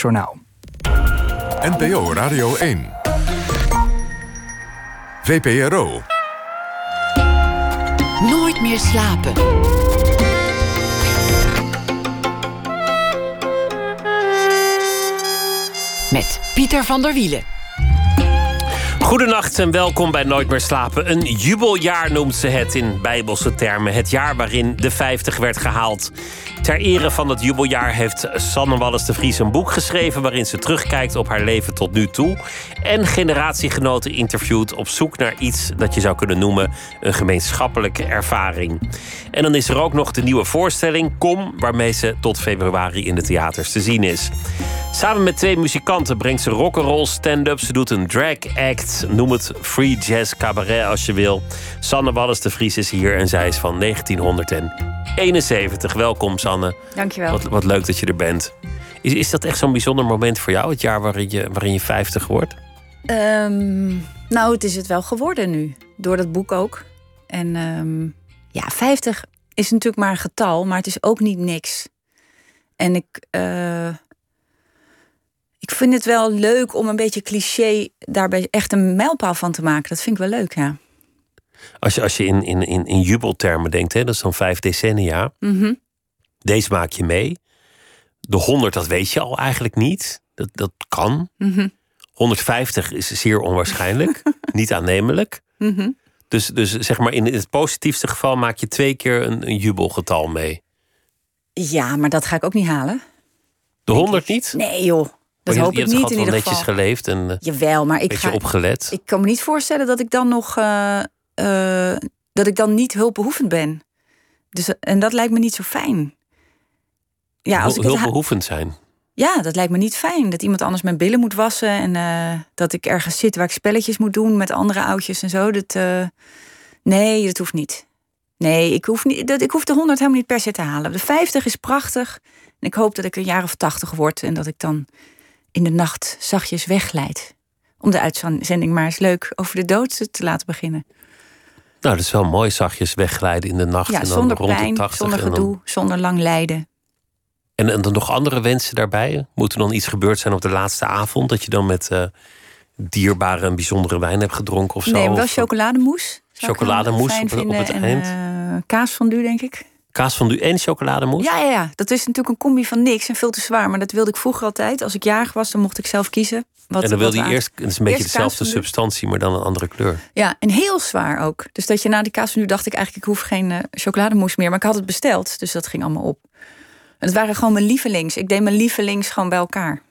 Journaal. NPO Radio 1. VPRO. Nooit meer slapen. Met Pieter van der Wielen. Goedenacht en welkom bij Nooit meer slapen. Een jubeljaar noemt ze het in bijbelse termen. Het jaar waarin de 50 werd gehaald. Ter ere van dat jubeljaar heeft Sanne Wallis de Vries een boek geschreven... waarin ze terugkijkt op haar leven tot nu toe... en generatiegenoten interviewt op zoek naar iets dat je zou kunnen noemen... een gemeenschappelijke ervaring. En dan is er ook nog de nieuwe voorstelling Kom... waarmee ze tot februari in de theaters te zien is. Samen met twee muzikanten brengt ze rock'n'roll stand-up. Ze doet een drag act. Noem het free jazz cabaret als je wil. Sanne Wallis de Vries is hier en zij is van 1971. Welkom Sanne. Dankjewel. Wat, wat leuk dat je er bent. Is, is dat echt zo'n bijzonder moment voor jou, het jaar waarin je, waarin je 50 wordt? Ehm, nou, het is het wel geworden nu. Door dat boek ook. En ehm, ja, 50 is natuurlijk maar een getal, maar het is ook niet niks. En ik, eh, ik vind het wel leuk om een beetje cliché daarbij echt een mijlpaal van te maken. Dat vind ik wel leuk, ja. Als je, als je in, in, in, in jubeltermen denkt, hè, dat is dan vijf decennia. Mhm. Deze maak je mee. De 100, dat weet je al eigenlijk niet. Dat, dat kan. Mhm. 150 is zeer onwaarschijnlijk. niet aannemelijk. Mhm. Dus, dus zeg maar in het positiefste geval maak je twee keer een, een jubelgetal mee. Ja, maar dat ga ik ook niet halen. De 100 niet? Nee, joh. Dat je, hoop je ik niet in ieder netjes geval. geleefd en eh, Jawel, maar ik beetje ga. opgelet. Ik kan me niet voorstellen dat ik dan nog. eh, eh, dat ik dan niet hulpbehoevend ben. Dus, en dat lijkt me niet zo fijn. Ja, als ik hulpbehoevend zijn. ja, dat lijkt me niet fijn. Dat iemand anders mijn billen moet wassen. En eh, dat ik ergens zit waar ik spelletjes moet doen met andere oudjes en zo. Dat, eh, nee, dat hoeft niet. Nee, ik hoef, niet, dat, ik hoef de 100 helemaal niet per se te halen. De 50 is prachtig. En ik hoop dat ik een jaar of 80 word. En dat ik dan in de nacht zachtjes wegglijd. Om de uitzending maar eens leuk over de dood te laten beginnen. Nou, dat is wel mooi, zachtjes wegglijden in de nacht. Ja, en dan zonder rond pijn, de 80. zonder en, dan, gedoe, zonder lang lijden. En, en dan nog andere wensen daarbij? Moet er dan iets gebeurd zijn op de laatste avond? Dat je dan met eh, dierbare en bijzondere wijn hebt gedronken of zo? nee, wel chocolademousse. Chocolademousse op- op het en, eind. eh, kaasfondue, denk ik. Kaas van u en chocolademousse? Ja, ja, ja, dat is natuurlijk een combi van niks en veel te zwaar. Maar dat wilde ik vroeger altijd. Als ik jarig was, dan mocht ik zelf kiezen. Wat, en dan wilde je eerst, het is een beetje dezelfde substantie, maar dan een andere kleur. Ja, en heel zwaar ook. Dus dat je na die kaas nu dacht ik eigenlijk, ik hoef geen eh, chocolademousse meer. Maar ik had het besteld, dus dat ging allemaal op. Het waren gewoon mijn lievelings. Ik deed mijn lievelings gewoon bij elkaar.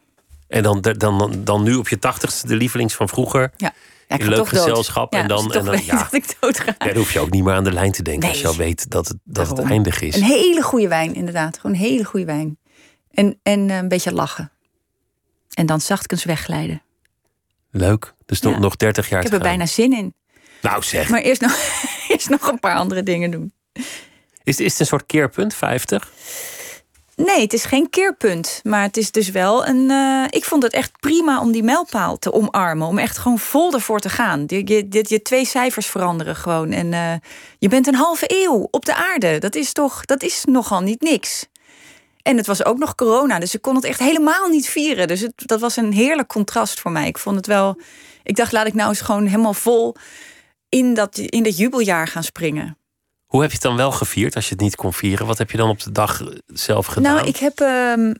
En dan, dan, dan, dan nu op je tachtigste de lievelings van vroeger. Ja, ja ik In leuk gezelschap Ja, en dan- en dan- ja. dat ik. Ja, dan hoef je ook niet meer aan de lijn te denken als je Nee. al weet dat het, dat het eindig is. Een hele goede wijn, inderdaad. Gewoon een hele goede wijn. En, en eh, een beetje lachen. En dan zachtkens wegglijden. Leuk. Dus nog, nog 30 jaar Ik heb er gaan. bijna zin in. Nou zeg, Maar eerst nog, eerst nog een paar andere dingen doen. is, is het een soort keerpunt, 50? Nee, het is geen keerpunt. Maar het is dus wel een. eh, ik vond het echt prima om die mijlpaal te omarmen. Om echt gewoon vol ervoor te gaan. Je, je, twee cijfers veranderen gewoon. En eh, je bent een halve eeuw op de aarde. Dat is toch. Dat is nogal niet niks. En het was ook nog corona, dus ik kon het echt helemaal niet vieren. Dus het, dat was een heerlijk contrast voor mij. Ik vond het wel. Ik dacht, laat ik nou eens gewoon helemaal vol in dat, in dat jubeljaar gaan springen. Hoe heb je het dan wel gevierd als je het niet kon vieren? Wat heb je dan op de dag zelf gedaan? Nou, ik heb. ehm,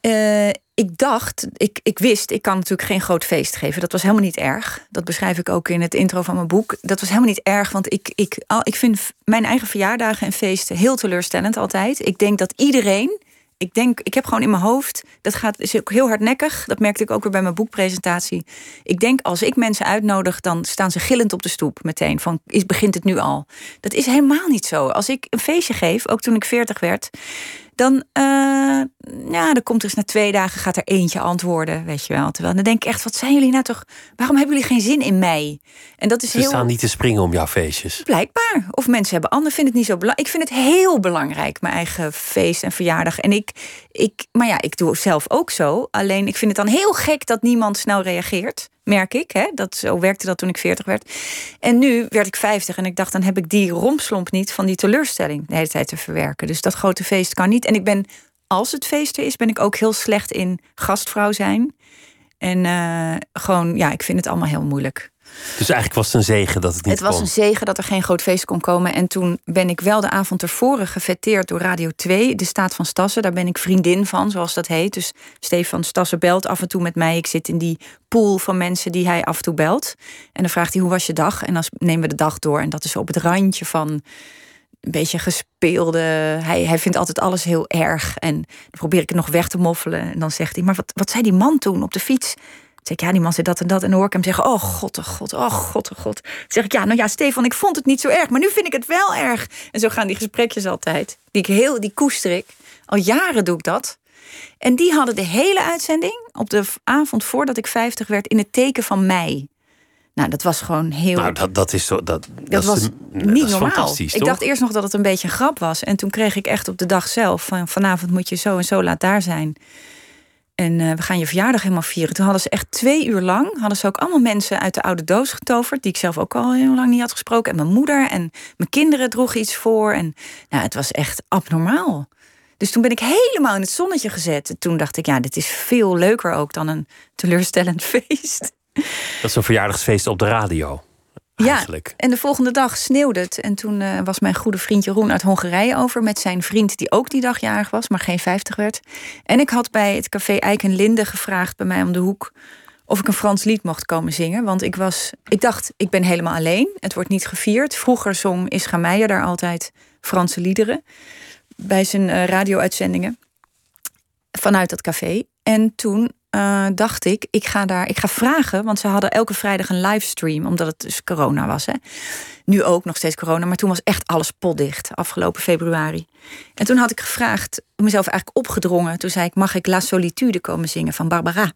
eh, ik dacht, ik, ik wist, ik kan natuurlijk geen groot feest geven. Dat was helemaal niet erg. Dat beschrijf ik ook in het intro van mijn boek. Dat was helemaal niet erg, want ik, ik, al- ik vind mijn eigen verjaardagen en feesten heel teleurstellend altijd. Ik denk dat iedereen. Ik denk, ik heb gewoon in mijn hoofd, dat gaat is ook heel hardnekkig. Dat merkte ik ook weer bij mijn boekpresentatie. Ik denk, als ik mensen uitnodig, dan staan ze gillend op de stoep meteen. Van, is, begint het nu al? Dat is helemaal niet zo. Als ik een feestje geef, ook toen ik 40 werd, dan, eh, ja, dan komt er eens na twee dagen gaat er eentje antwoorden, weet je wel. Terwijl dan denk ik echt, wat zijn jullie nou toch? Waarom hebben jullie geen zin in mij? En dat is Ze heel staan niet te springen om jouw feestjes. blijkbaar. Of mensen hebben anderen vinden het niet zo belangrijk. Ik vind het heel belangrijk, mijn eigen feest en verjaardag. En ik, ik, maar ja, ik doe zelf ook zo. Alleen ik vind het dan heel gek dat niemand snel reageert. Merk ik, hè? Dat, zo werkte dat toen ik 40 werd. En nu werd ik 50 en ik dacht, dan heb ik die rompslomp niet van die teleurstelling de hele tijd te verwerken. Dus dat grote feest kan niet. En ik ben als het feest er is, ben ik ook heel slecht in gastvrouw zijn. En uh, gewoon, ja, ik vind het allemaal heel moeilijk. Dus eigenlijk was het een zegen dat het niet Het was een zegen dat er geen groot feest kon komen. En toen ben ik wel de avond ervoor gefeteerd door Radio 2, de Staat van Stassen. Daar ben ik vriendin van, zoals dat heet. Dus Stefan Stassen belt af en toe met mij. Ik zit in die pool van mensen die hij af en toe belt. En dan vraagt hij, hoe was je dag? En dan nemen we de dag door. En dat is op het randje van een beetje gespeelde. Hij, hij vindt altijd alles heel erg. En dan probeer ik het nog weg te moffelen. En dan zegt hij: Maar wat, wat zei die man toen op de fiets? Zeg ik, ja, die man zei dat en dat. En dan hoor ik hem zeggen, oh god, oh god, oh god, oh god. Dan zeg ik, ja, nou ja, Stefan, ik vond het niet zo erg, maar nu vind ik het wel erg. En zo gaan die gesprekjes altijd. Die, ik heel, die koester ik. Al jaren doe ik dat. En die hadden de hele uitzending op de avond voordat ik 50 werd in het teken van mij. Nou, dat was gewoon heel. Nou, dat, dat is zo. Dat, dat, was niet normaal. Ik dacht eerst nog dat het een beetje een grap was. En toen kreeg ik echt op de dag zelf van vanavond moet je zo en zo laat daar zijn. En uh, we gaan je verjaardag helemaal vieren. Toen hadden ze echt twee uur lang... hadden ze ook allemaal mensen uit de oude doos getoverd... die ik zelf ook al heel lang niet had gesproken. En mijn moeder en mijn kinderen droegen iets voor. En nou, het was echt abnormaal. Dus toen ben ik helemaal in het zonnetje gezet. Toen dacht ik, ja, dit is veel leuker ook... dan een teleurstellend feest. Dat is een verjaardagsfeest op de radio. Ja, en de volgende dag sneeuwde het. En toen uh, was mijn goede vriend Jeroen uit Hongarije over... met zijn vriend die ook die dag jarig was, maar geen 50 werd. En ik had bij het café Eik en Linde gevraagd bij mij om de hoek... of ik een Frans lied mocht komen zingen. Want ik, was, ik dacht, ik ben helemaal alleen. Het wordt niet gevierd. Vroeger zong Ischa Meijer daar altijd Franse liederen... bij zijn uh, radio-uitzendingen vanuit dat café. En toen uh, dacht ik, ik ga daar, ik ga vragen, want ze hadden elke vrijdag een livestream, omdat het dus corona was. Hè. Nu ook nog steeds corona, maar toen was echt alles potdicht, afgelopen februari. En toen had ik gevraagd, mezelf eigenlijk opgedrongen. Toen zei ik, mag ik La Solitude komen zingen van Barbara?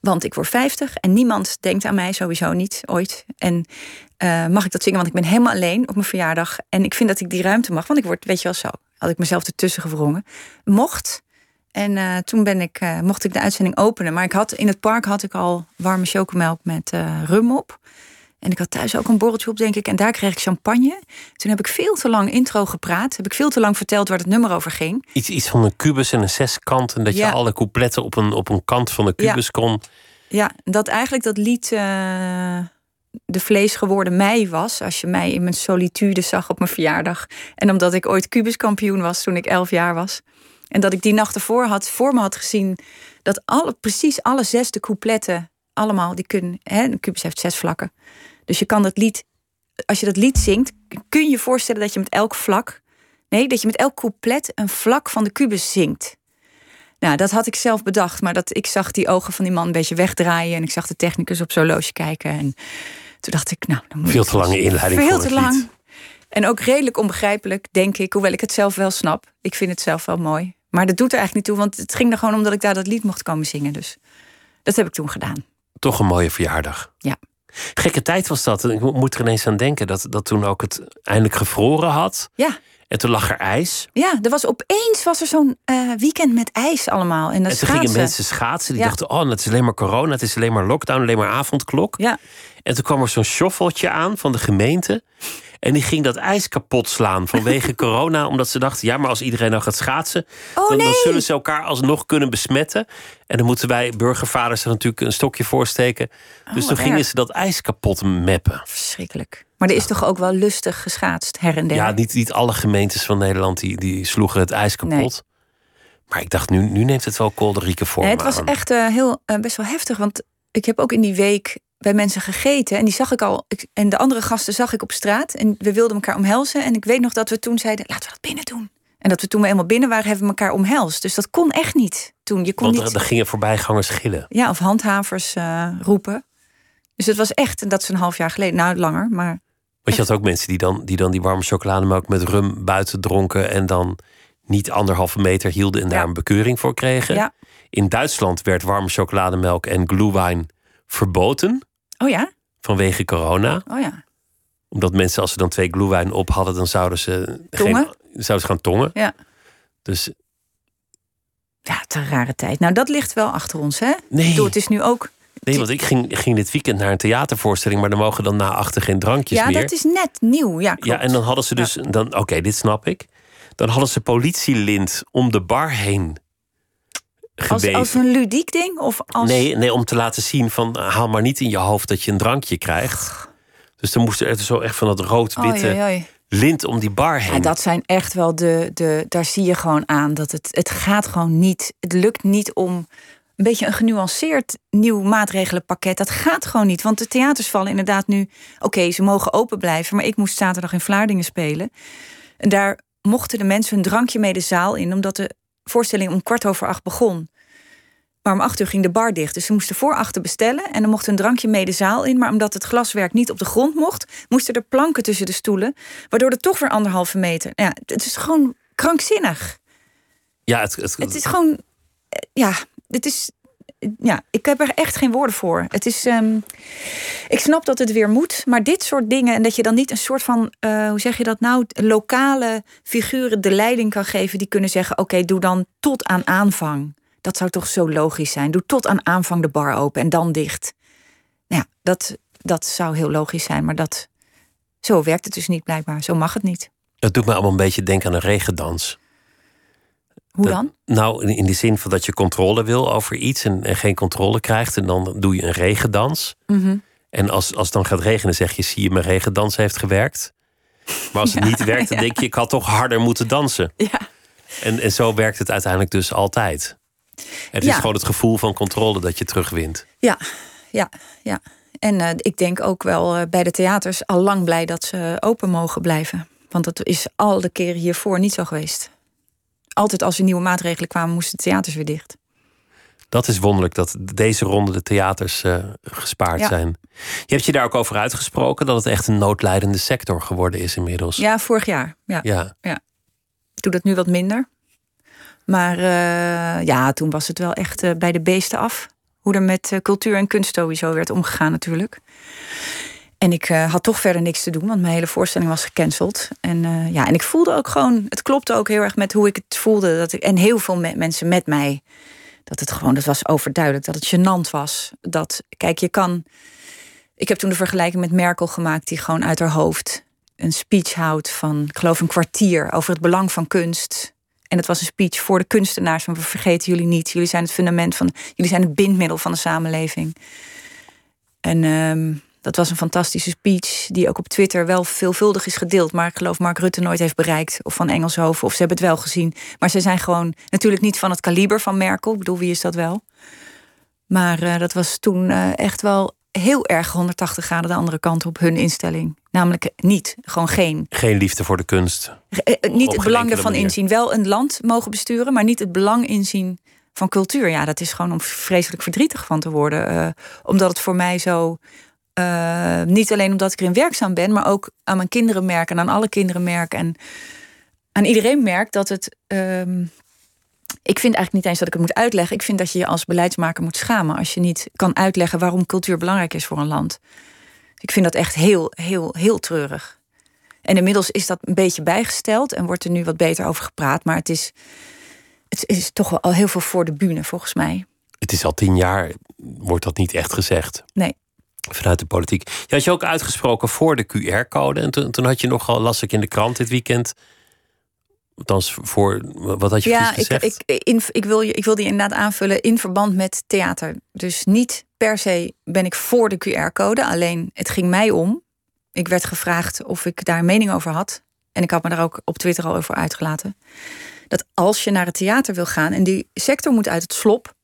Want ik word 50 en niemand denkt aan mij, sowieso niet, ooit. En uh, mag ik dat zingen, want ik ben helemaal alleen op mijn verjaardag. En ik vind dat ik die ruimte mag, want ik word, weet je wel zo, had ik mezelf ertussen gewrongen. Mocht, en uh, toen ben ik, uh, mocht ik de uitzending openen. Maar ik had, in het park had ik al warme chocomelk met uh, rum op. En ik had thuis ook een borreltje op, denk ik. En daar kreeg ik champagne. Toen heb ik veel te lang intro gepraat. Heb ik veel te lang verteld waar het nummer over ging. Iets, iets van een kubus en een zeskant. En dat je alle coupletten op een, op een kant van de kubus kon. Ja, dat eigenlijk dat lied de vlees geworden mij was. Als je mij in mijn solitude zag op mijn verjaardag. En omdat ik ooit kubuskampioen was toen ik elf jaar was. En dat ik die nacht ervoor had, voor me had gezien dat alle, precies alle zes de coupletten allemaal, die kunnen, hè, een kubus heeft zes vlakken. Dus je kan dat lied, als je dat lied zingt, kun je je voorstellen dat je met elk vlak, nee, dat je met elk couplet een vlak van de kubus zingt. Nou, dat had ik zelf bedacht, maar dat ik zag die ogen van die man een beetje wegdraaien en ik zag de technicus op zo'n loosje kijken en toen dacht ik, nou, dan moet veel te lange inleiding. Veel te lang. En ook redelijk onbegrijpelijk, denk ik, hoewel ik het zelf wel snap. Ik vind het zelf wel mooi. Maar dat doet er eigenlijk niet toe, want het ging er gewoon omdat ik daar dat lied mocht komen zingen. Dus dat heb ik toen gedaan. Toch een mooie verjaardag. Ja. Gekke tijd was dat. Ik moet er ineens aan denken dat, dat toen ook het eindelijk gevroren had. Ja. En toen lag er ijs. Ja, er was opeens was er zo'n uh, weekend met ijs allemaal. En, en toen gingen mensen schaatsen. Die dachten, oh, het is alleen maar corona, het is alleen maar lockdown, alleen maar avondklok. Ja. En toen kwam er zo'n shoffeltje aan van de gemeente. En die ging dat ijs kapot slaan vanwege corona. Omdat ze dachten, ja, maar als iedereen nou gaat schaatsen... Oh, dan, dan, zullen ze elkaar alsnog kunnen besmetten. En dan moeten wij burgervaders er natuurlijk een stokje voor steken. dus oh, toen gingen ze dat ijs kapot meppen. Verschrikkelijk. Maar er is toch ook wel lustig geschaatst, her en der? Ja, niet, niet alle gemeentes van Nederland die, die sloegen het ijs kapot. Maar ik dacht, nu, nu neemt het wel kolderieke vorm Het was echt uh, heel, uh, best wel heftig. Want ik heb ook in die week bij mensen gegeten. En die zag ik al. En de andere gasten zag ik op straat. En we wilden elkaar omhelzen. En ik weet nog dat we toen zeiden: laten we dat binnen doen. En dat we toen we eenmaal binnen waren, hebben we elkaar omhelst. Dus dat kon echt niet toen. Je kon Want niet... er gingen voorbijgangers gillen. Ja, of handhavers uh, roepen. Dus het was echt, en dat is een half jaar geleden, nou langer, maar. Want je had ook mensen die dan, die dan die warme chocolademelk met rum buiten dronken. en dan niet anderhalve meter hielden en daar een bekeuring voor kregen. Ja. In Duitsland werd warme chocolademelk en glühwein verboden. Oh ja? Vanwege corona. Oh ja. Omdat mensen, als ze dan twee glühwein op hadden, dan zouden ze, tongen? Geen, zouden ze gaan tongen. Ja. Dus. Ja, het is een rare tijd. Nou, dat ligt wel achter ons, hè? Nee. Bedoel, het is nu ook. Nee, want ik ging, ging dit weekend naar een theatervoorstelling, maar dan mogen dan na achter geen drankjes ja, meer. Ja, dat is net nieuw. Ja, ja en dan hadden ze dus, dan, oké, dit snap ik. Dan hadden ze politielint om de bar heen geweven. als een ludiek ding? Of als... Nee, nee, om te laten zien van haal maar niet in je hoofd dat je een drankje krijgt. Dus dan moest er zo echt van dat rood-witte lint om die bar heen. Ja, dat zijn echt wel de, de. Daar zie je gewoon aan dat het. Het gaat gewoon niet. Het lukt niet om een beetje een genuanceerd nieuw maatregelenpakket. Dat gaat gewoon niet. Want de theaters vallen inderdaad nu. Oké, ze mogen open blijven. Maar ik moest zaterdag in Vlaardingen spelen. En daar mochten de mensen hun drankje mee de zaal in, omdat de voorstelling om kwart over acht begon. Maar om acht uur ging de bar dicht. Dus ze moesten voor achter bestellen. En dan mocht een drankje mee de zaal in. Maar omdat het glaswerk niet op de grond mocht, moesten er planken tussen de stoelen. Waardoor er toch weer anderhalve meter. Nou Ja, het is gewoon krankzinnig. Ja, het, het, Het is gewoon. eh, Ja, het is. Ja, ik heb er echt geen woorden voor. Het is. ehm, ik snap dat het weer moet, maar dit soort dingen. En dat je dan niet een soort van. eh, hoe zeg je dat nou? Lokale figuren de leiding kan geven. die kunnen zeggen: Oké, doe dan tot aan aanvang. Dat zou toch zo logisch zijn. Doe tot aan aanvang de bar open en dan dicht. Nou ja, dat, dat zou heel logisch zijn, maar dat. Zo werkt het dus niet blijkbaar. Zo mag het niet. het doet me allemaal een beetje denken aan een regendans. Hoe Dat- dan? Nou, in, de zin van dat je controle wil over iets en, en geen controle krijgt. En dan doe je een regendans. Mhm. En als, als het dan gaat regenen, zeg je: zie je, mijn regendans heeft gewerkt. Maar als het niet werkt, dan denk je: ik had toch harder moeten dansen. Ja. En, en zo werkt het uiteindelijk dus altijd. Het is gewoon het gevoel van controle dat je terugwint. Ja, ja, ja. En eh, ik denk ook wel eh, bij de theaters al lang blij dat ze open mogen blijven. Want dat is al de keren hiervoor niet zo geweest. Altijd als er nieuwe maatregelen kwamen, moesten de theaters weer dicht. Dat is wonderlijk dat deze ronde de theaters eh, gespaard Ja. zijn. Je hebt je daar ook over uitgesproken dat het echt een noodlijdende sector geworden is inmiddels. Ja, vorig jaar. Ja. Ja. Ik doe dat nu wat minder. Maar eh, ja, toen was het wel echt eh, bij de beesten af. Hoe er met cultuur en kunst sowieso werd omgegaan natuurlijk. En ik eh, had toch verder niks te doen, want mijn hele voorstelling was gecanceld. En, eh, ja, en ik voelde ook gewoon, het klopte ook heel erg met hoe ik het voelde. Dat ik, en heel veel me- mensen met mij. Dat het gewoon, dat was overduidelijk, dat het gênant was. Dat, kijk, je kan. Ik heb toen de vergelijking met Merkel gemaakt, die gewoon uit haar hoofd een speech houdt van, ik geloof, een kwartier over het belang van kunst. En het was een speech voor de kunstenaars, van we vergeten jullie niet. Jullie zijn het fundament van, jullie zijn het bindmiddel van de samenleving. En ehm, dat was een fantastische speech, die ook op Twitter wel veelvuldig is gedeeld. Maar ik geloof Mark Rutte nooit heeft bereikt. Of van Engelshoven, of ze hebben het wel gezien. Maar ze zijn gewoon natuurlijk niet van het kaliber van Merkel. Ik bedoel, wie is dat wel? Maar eh, dat was toen eh, echt wel heel erg 180 graden de andere kant op hun instelling. Namelijk niet, gewoon geen. Geen liefde voor de kunst. Eh, niet het belang ervan manier. inzien. Wel een land mogen besturen, maar niet het belang inzien van cultuur. Ja, dat is gewoon om vreselijk verdrietig van te worden. omdat het voor mij zo. Eh, niet alleen omdat ik erin werkzaam ben, maar ook aan mijn kinderen merk en aan alle kinderen merk. En aan iedereen merk dat het. ehm, ik vind eigenlijk niet eens dat ik het moet uitleggen. Ik vind dat je je als beleidsmaker moet schamen als je niet kan uitleggen waarom cultuur belangrijk is voor een land. Ik vind dat echt heel, heel, heel treurig. En inmiddels is dat een beetje bijgesteld en wordt er nu wat beter over gepraat. Maar het is, het is toch wel al heel veel voor de bühne, volgens mij. Het is al tien jaar, wordt dat niet echt gezegd. Nee. Vanuit de politiek. Je had je ook uitgesproken voor de QR-code. En toen, toen had je nogal, las ik in de krant dit weekend. Althans, voor, wat had je Ja, precies ik, gezegd? ik, in, ik, wil je, ik wil die inderdaad aanvullen in verband met theater. Dus niet per se ben ik voor de QR-code. Alleen het ging mij om. Ik werd gevraagd of ik daar een mening over had. En ik had me daar ook op Twitter al over uitgelaten. Dat als je naar het theater wil gaan en die sector moet uit het slop.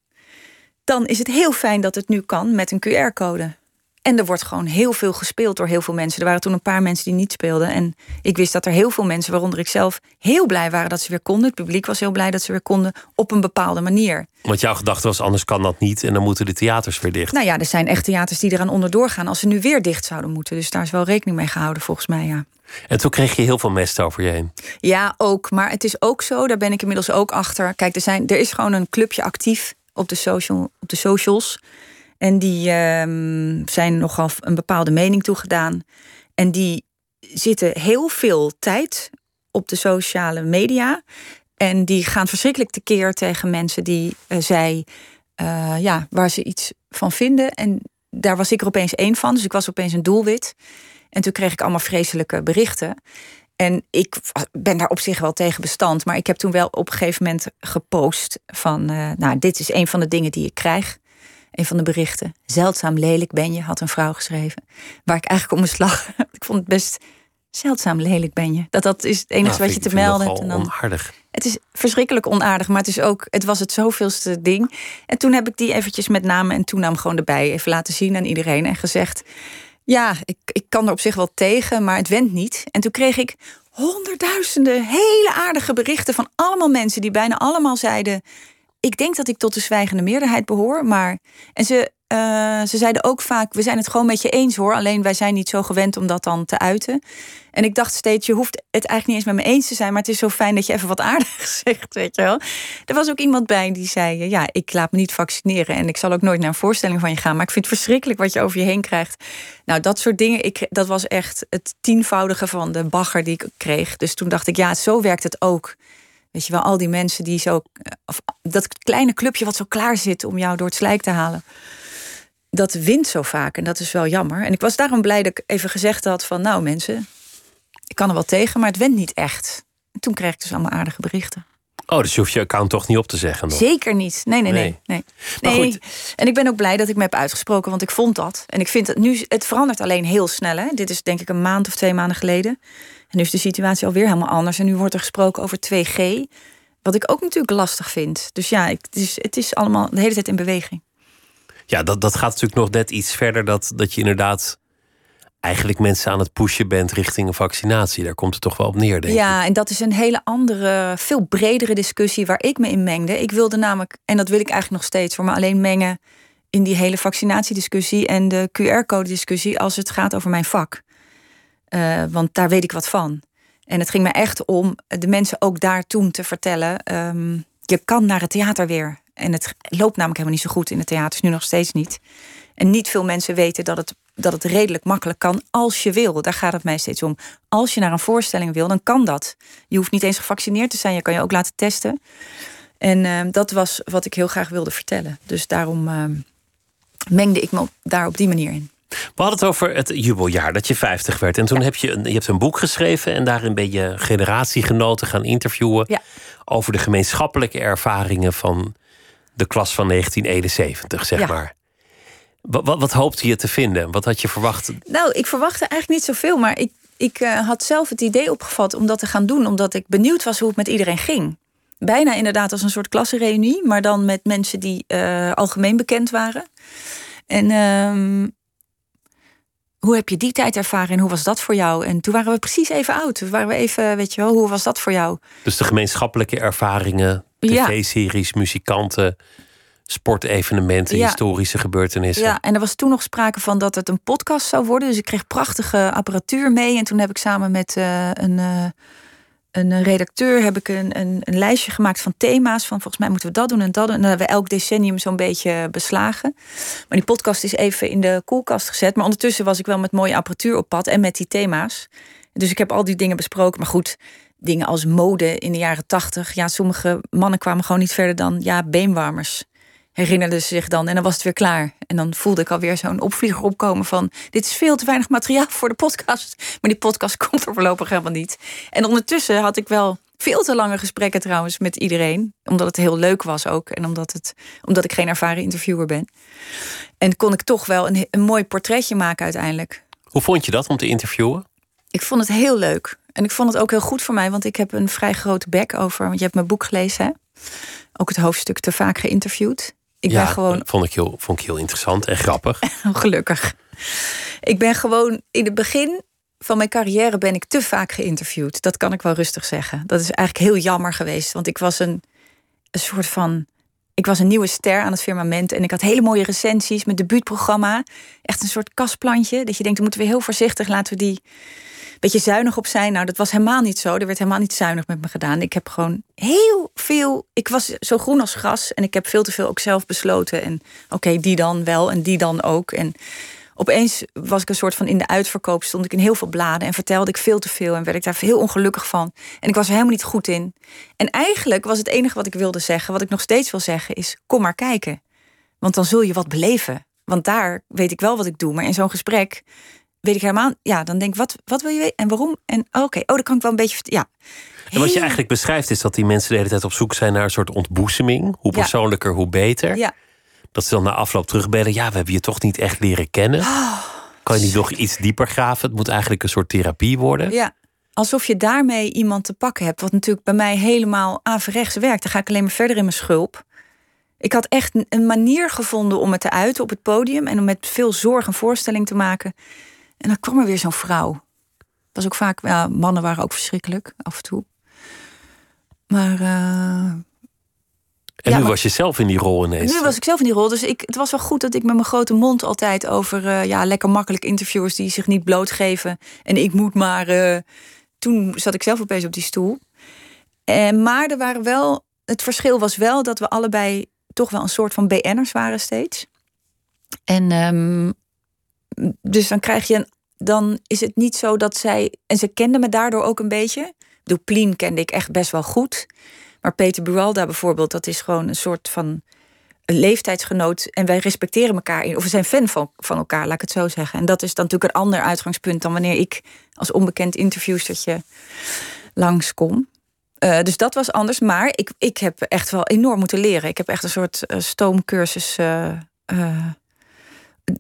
dan is het heel fijn dat het nu kan met een QR-code. En er wordt gewoon heel veel gespeeld door heel veel mensen. Er waren toen een paar mensen die niet speelden. En ik wist dat er heel veel mensen, waaronder ik zelf, heel blij waren dat ze weer konden. Het publiek was heel blij dat ze weer konden op een bepaalde manier. Want jouw gedachte was, anders kan dat niet. En dan moeten de theaters weer dicht. Nou ja, er zijn echt theaters die eraan onderdoor gaan als ze nu weer dicht zouden moeten. Dus daar is wel rekening mee gehouden, volgens mij, ja. En toen kreeg je heel veel mest over je heen. Ja, ook. Maar het is ook zo, daar ben ik inmiddels ook achter. Kijk, er, zijn, er is gewoon een clubje actief op de, social, op de socials. En die ehm, zijn nogal een bepaalde mening toegedaan. En die zitten heel veel tijd op de sociale media. En die gaan verschrikkelijk tekeer tegen mensen die eh, zij, eh, ja, waar ze iets van vinden. En daar was ik er opeens één van. Dus ik was opeens een doelwit. En toen kreeg ik allemaal vreselijke berichten. En ik ben daar op zich wel tegen bestand. Maar ik heb toen wel op een gegeven moment gepost van... Uh, nou, dit is een van de dingen die ik krijg. Een van de berichten. Zeldzaam lelijk ben je, had een vrouw geschreven. Waar ik eigenlijk om moest lachen. ik vond het best zeldzaam lelijk ben je. Dat, dat is het enige nou, wat je te melden hebt. En dan, onaardig. Het is verschrikkelijk onaardig, maar het is ook, het was het zoveelste ding. En toen heb ik die eventjes met naam en toenaam gewoon erbij even laten zien aan iedereen en gezegd: Ja, ik, ik kan er op zich wel tegen, maar het went niet. En toen kreeg ik honderdduizenden hele aardige berichten van allemaal mensen die bijna allemaal zeiden: Ik denk dat ik tot de zwijgende meerderheid behoor, maar. En ze uh, ze zeiden ook vaak: we zijn het gewoon met je eens hoor. Alleen wij zijn niet zo gewend om dat dan te uiten. En ik dacht steeds: je hoeft het eigenlijk niet eens met me eens te zijn, maar het is zo fijn dat je even wat aardigs zegt, weet je wel. Er was ook iemand bij die zei: ja, ik laat me niet vaccineren en ik zal ook nooit naar een voorstelling van je gaan, maar ik vind het verschrikkelijk wat je over je heen krijgt. Nou, dat soort dingen. Ik, dat was echt het tienvoudige van de bagger die ik kreeg. Dus toen dacht ik: ja, zo werkt het ook. Weet je wel, al die mensen die zo. Of dat kleine clubje wat zo klaar zit om jou door het slijk te halen dat wint zo vaak en dat is wel jammer. En ik was daarom blij dat ik even gezegd had van... nou mensen, ik kan er wel tegen, maar het went niet echt. En toen kreeg ik dus allemaal aardige berichten. Oh, dus je hoeft je account toch niet op te zeggen? Nog. Zeker niet. Nee, nee, nee. nee. nee. nee. En ik ben ook blij dat ik me heb uitgesproken, want ik vond dat. En ik vind het nu, het verandert alleen heel snel. Hè? Dit is denk ik een maand of twee maanden geleden. En nu is de situatie alweer helemaal anders. En nu wordt er gesproken over 2G. Wat ik ook natuurlijk lastig vind. Dus ja, het is, het is allemaal de hele tijd in beweging. Ja, dat, dat gaat natuurlijk nog net iets verder. Dat, dat je inderdaad eigenlijk mensen aan het pushen bent richting een vaccinatie. Daar komt het toch wel op neer, denk ja, en dat is een hele andere, veel bredere discussie waar ik me in mengde. Ik wilde namelijk, en dat wil ik eigenlijk nog steeds, voor me alleen mengen in die hele vaccinatiediscussie en de QR-code-discussie als het gaat over mijn vak. Uh, want daar weet ik wat van. En het ging me echt om de mensen ook daar toen te vertellen: um, je kan naar het theater weer. En het loopt namelijk helemaal niet zo goed in het theaters, nu nog steeds niet. En niet veel mensen weten dat het, dat het redelijk makkelijk kan als je wil. Daar gaat het mij steeds om. Als je naar een voorstelling wil, dan kan dat. Je hoeft niet eens gevaccineerd te zijn, je kan je ook laten testen. En uh, dat was wat ik heel graag wilde vertellen. Dus daarom uh, mengde ik me daar op die manier in. We hadden het over het jubeljaar dat je 50 werd. En toen heb je een, je hebt een boek geschreven en daarin ben je generatiegenoten gaan interviewen ja. over de gemeenschappelijke ervaringen van de klas van 1971, zeg maar. Wat, wat, wat, hoopte je te vinden? Wat had je verwacht? Nou, ik verwachtte eigenlijk niet zoveel, maar ik, ik uh, had zelf het idee opgevat om dat te gaan doen, omdat ik benieuwd was hoe het met iedereen ging. Bijna inderdaad als een soort klassenreunie, maar dan met mensen die uh, algemeen bekend waren. En uh, hoe heb je die tijd ervaren en hoe was dat voor jou? En toen waren we precies even oud. Toen waren we even, weet je wel, hoe was dat voor jou? Dus de gemeenschappelijke ervaringen, tv-series, muzikanten, sportevenementen, historische gebeurtenissen. Ja, en er was toen nog sprake van dat het een podcast zou worden. Dus ik kreeg prachtige apparatuur mee. En toen heb ik samen met uh, een, uh, een redacteur heb ik een, een, een, lijstje gemaakt van thema's. Van volgens mij moeten we dat doen en dat doen. En dan hebben we elk decennium zo'n beetje beslagen. Maar die podcast is even in de koelkast gezet. Maar ondertussen was ik wel met mooie apparatuur op pad en met die thema's. Dus ik heb al die dingen besproken. Maar goed, dingen als mode in de jaren tachtig. Ja, sommige mannen kwamen gewoon niet verder dan ja, beenwarmers. Herinnerden ze zich dan en dan was het weer klaar. En dan voelde ik alweer zo'n opvlieger opkomen van... dit is veel te weinig materiaal voor de podcast. Maar die podcast komt er voorlopig helemaal niet. En ondertussen had ik wel veel te lange gesprekken trouwens met iedereen. Omdat het heel leuk was ook. En omdat, het, omdat ik geen ervaren interviewer ben. En kon ik toch wel een, een mooi portretje maken uiteindelijk. Hoe vond je dat om te interviewen? Ik vond het heel leuk. En ik vond het ook heel goed voor mij, want ik heb een vrij grote bek over. Want je hebt mijn boek gelezen, hè? Ook het hoofdstuk te vaak geïnterviewd. Ik ja, ben gewoon. Vond ik, heel, vond ik heel interessant en grappig. Gelukkig. Ik ben gewoon in het begin van mijn carrière ben ik te vaak geïnterviewd. Dat kan ik wel rustig zeggen. Dat is eigenlijk heel jammer geweest. Want ik was een, een soort van. Ik was een nieuwe ster aan het firmament. En ik had hele mooie recensies. Mijn debuutprogramma. Echt een soort kastplantje. Dat je denkt, dan moeten we heel voorzichtig. Laten we die beetje zuinig op zijn. Nou, dat was helemaal niet zo. Er werd helemaal niet zuinig met me gedaan. Ik heb gewoon heel veel. Ik was zo groen als gras en ik heb veel te veel ook zelf besloten. En oké, die dan wel en die dan ook. En opeens was ik een soort van in de uitverkoop, stond ik in heel veel bladen en vertelde ik veel te veel en werd ik daar heel ongelukkig van. En ik was er helemaal niet goed in. En eigenlijk was het enige wat ik wilde zeggen, wat ik nog steeds wil zeggen, is: kom maar kijken. Want dan zul je wat beleven. Want daar weet ik wel wat ik doe. Maar in zo'n gesprek weet ik helemaal. Ja, dan denk ik, wat, wat wil je weten en waarom? En oh, oké, oh, dat kan ik wel een beetje. Ja. En wat je eigenlijk beschrijft is dat die mensen de hele tijd op zoek zijn naar een soort ontboezeming. Hoe Ja. persoonlijker, hoe beter. Ja. Dat ze dan na afloop terugbellen. Ja, we hebben je toch niet echt leren kennen. Oh, kan je niet nog iets dieper graven? Het moet eigenlijk een soort therapie worden. Ja, alsof je daarmee iemand te pakken hebt. Wat natuurlijk bij mij helemaal averechts werkt. Dan ga ik alleen maar verder in mijn schulp. Ik had echt een- een manier gevonden om het te uiten op het podium. En om met veel zorg een voorstelling te maken. En dan kwam er weer zo'n vrouw. Was ook vaak, ja, mannen waren ook verschrikkelijk af en toe. Maar eh, En Ja, nu maar- was je zelf in die rol ineens. nu was ik zelf in die rol. Dus ik, het was wel goed dat ik met mijn grote mond altijd over eh, ja, lekker makkelijk interviewers die zich niet blootgeven. En ik moet maar. eh, toen zat ik zelf opeens op die stoel. En, maar er waren wel. Het verschil was wel dat we allebei toch wel een soort van BN'ers waren steeds. En ehm, dus dan krijg je. Een, dan is het niet zo dat zij. En ze kenden me daardoor ook een beetje. Plien kende ik echt best wel goed. Maar Peter Bualda bijvoorbeeld, dat is gewoon een soort van een leeftijdsgenoot. En wij respecteren elkaar. in- Of we zijn fan van, van elkaar, laat ik het zo zeggen. En dat is dan natuurlijk een ander uitgangspunt dan wanneer ik als onbekend interviewstertje langskom. Eh, dus dat was anders. Maar ik, ik heb echt wel enorm moeten leren. Ik heb echt een soort eh, stoomcursus. eh,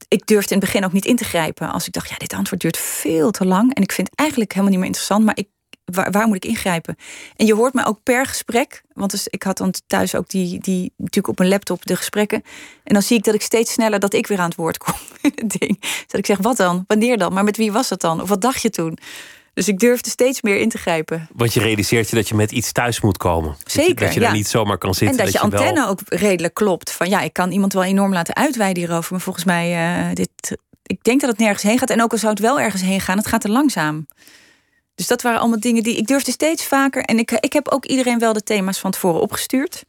ik durfde in het begin ook niet in te grijpen. Als ik dacht, ja, dit antwoord duurt veel te lang. En ik vind het eigenlijk helemaal niet meer interessant. Maar ik, waar, moet ik ingrijpen? En je hoort me ook per gesprek. Want dus, ik had dan thuis ook die, die, natuurlijk op mijn laptop de gesprekken. En dan zie ik dat ik steeds sneller dat ik weer aan het woord kom ding. Dat ik zeg, wat dan? Wanneer dan? Maar met wie was het dan? Of wat dacht je toen? Dus ik durfde steeds meer in te grijpen. Want je realiseert je dat je met iets thuis moet komen. Dat je- Zeker, Dat je ja. daar niet zomaar kan zitten. en dat, je antenne ook redelijk klopt. Van ja, ik kan iemand wel enorm laten uitweiden hierover. Maar volgens mij, eh, dit, ik denk dat het nergens heen gaat. En ook al zou het wel ergens heen gaan, het gaat te langzaam. Dus dat waren allemaal dingen die ik durfde steeds vaker. En ik, ik heb ook iedereen wel de thema's van tevoren opgestuurd.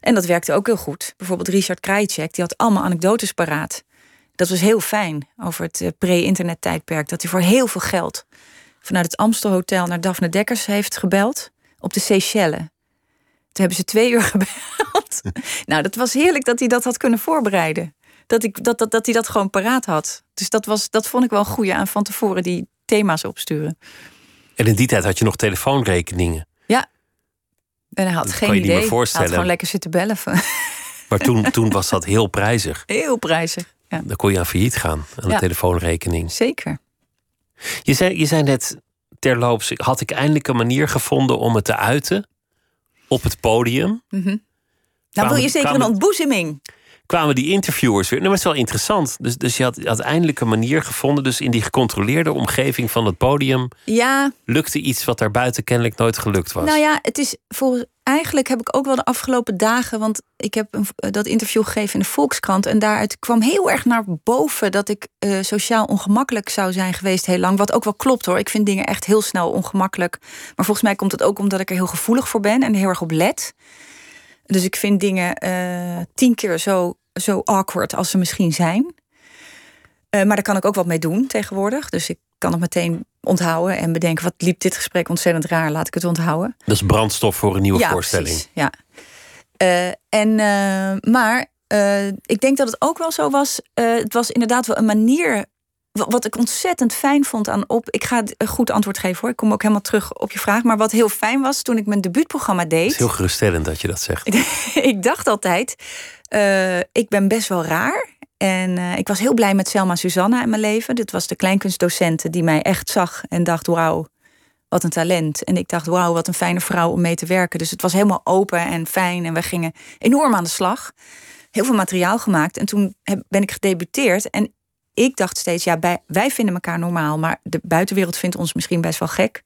En dat werkte ook heel goed. Bijvoorbeeld Richard Krajicek, die had allemaal anekdotes paraat. Dat was heel fijn over het eh, pre-internet tijdperk. Dat hij voor heel veel geld vanuit het Amstelhotel naar Daphne Dekkers heeft gebeld. Op de Seychelles. Toen hebben ze twee uur gebeld. nou, dat was heerlijk dat hij dat had kunnen voorbereiden. Dat, ik, dat, dat, dat hij dat gewoon paraat had. Dus dat, was, dat vond ik wel een goeie aan van tevoren die thema's opsturen. En in die tijd had je nog telefoonrekeningen. En hij had Dat geen kan je niet idee. meer Hij had gewoon lekker zitten bellen. Van, Maar toen, toen was dat heel prijzig. heel prijzig. Ja, Dan kon je aan failliet gaan aan de Ja. telefoonrekening. zeker. Je zei, je zei net terloops, had ik eindelijk een manier gevonden om het te uiten op het podium. Mhm. Nou Kwamen- wil je zeker kwamen- een ontboezeming. Kwamen die interviewers weer. Nou, maar het is wel interessant. Dus, dus je had, je had eindelijk een manier gevonden. Dus in die gecontroleerde omgeving van het podium Ja, lukte iets wat daar buiten kennelijk nooit gelukt was. Nou ja, het is volgens. Eigenlijk heb ik ook wel de afgelopen dagen. Want ik heb een, eh, dat interview gegeven in de Volkskrant. En daaruit kwam heel erg naar boven dat ik eh, sociaal ongemakkelijk zou zijn geweest heel lang. Wat ook wel klopt hoor. Ik vind dingen echt heel snel ongemakkelijk. Maar volgens mij komt het ook omdat ik er heel gevoelig voor ben en heel erg op let. Dus ik vind dingen eh, tien keer zo, zo awkward als ze misschien zijn. Maar daar kan ik ook wat mee doen tegenwoordig. Dus ik kan het meteen onthouden en bedenken: wat liep dit gesprek ontzettend raar, laat ik het onthouden. Dat is brandstof voor een nieuwe ja, voorstelling. Precies, ja. Eh, en, eh, maar eh, ik denk dat het ook wel zo was. het was inderdaad wel een manier. wa- Wat ik ontzettend fijn vond aan op. Ik ga het een goed antwoord geven hoor. Ik kom ook helemaal terug op je vraag. Maar wat heel fijn was toen ik mijn debuutprogramma Het deed. is heel geruststellend dat je dat zegt. ik dacht altijd, ik ben best wel raar. En eh, ik was heel blij met Selma Susanna in mijn leven. Dit was de kleinkunstdocent die mij echt zag en dacht, wauw, wat een talent. En ik dacht, wauw, wat een fijne vrouw om mee te werken. Dus het was helemaal open en fijn en we gingen enorm aan de slag. Heel veel materiaal gemaakt. En toen ben ik gedebuteerd. En ik dacht steeds, ja, bij, wij vinden elkaar normaal, maar de buitenwereld vindt ons misschien best wel gek.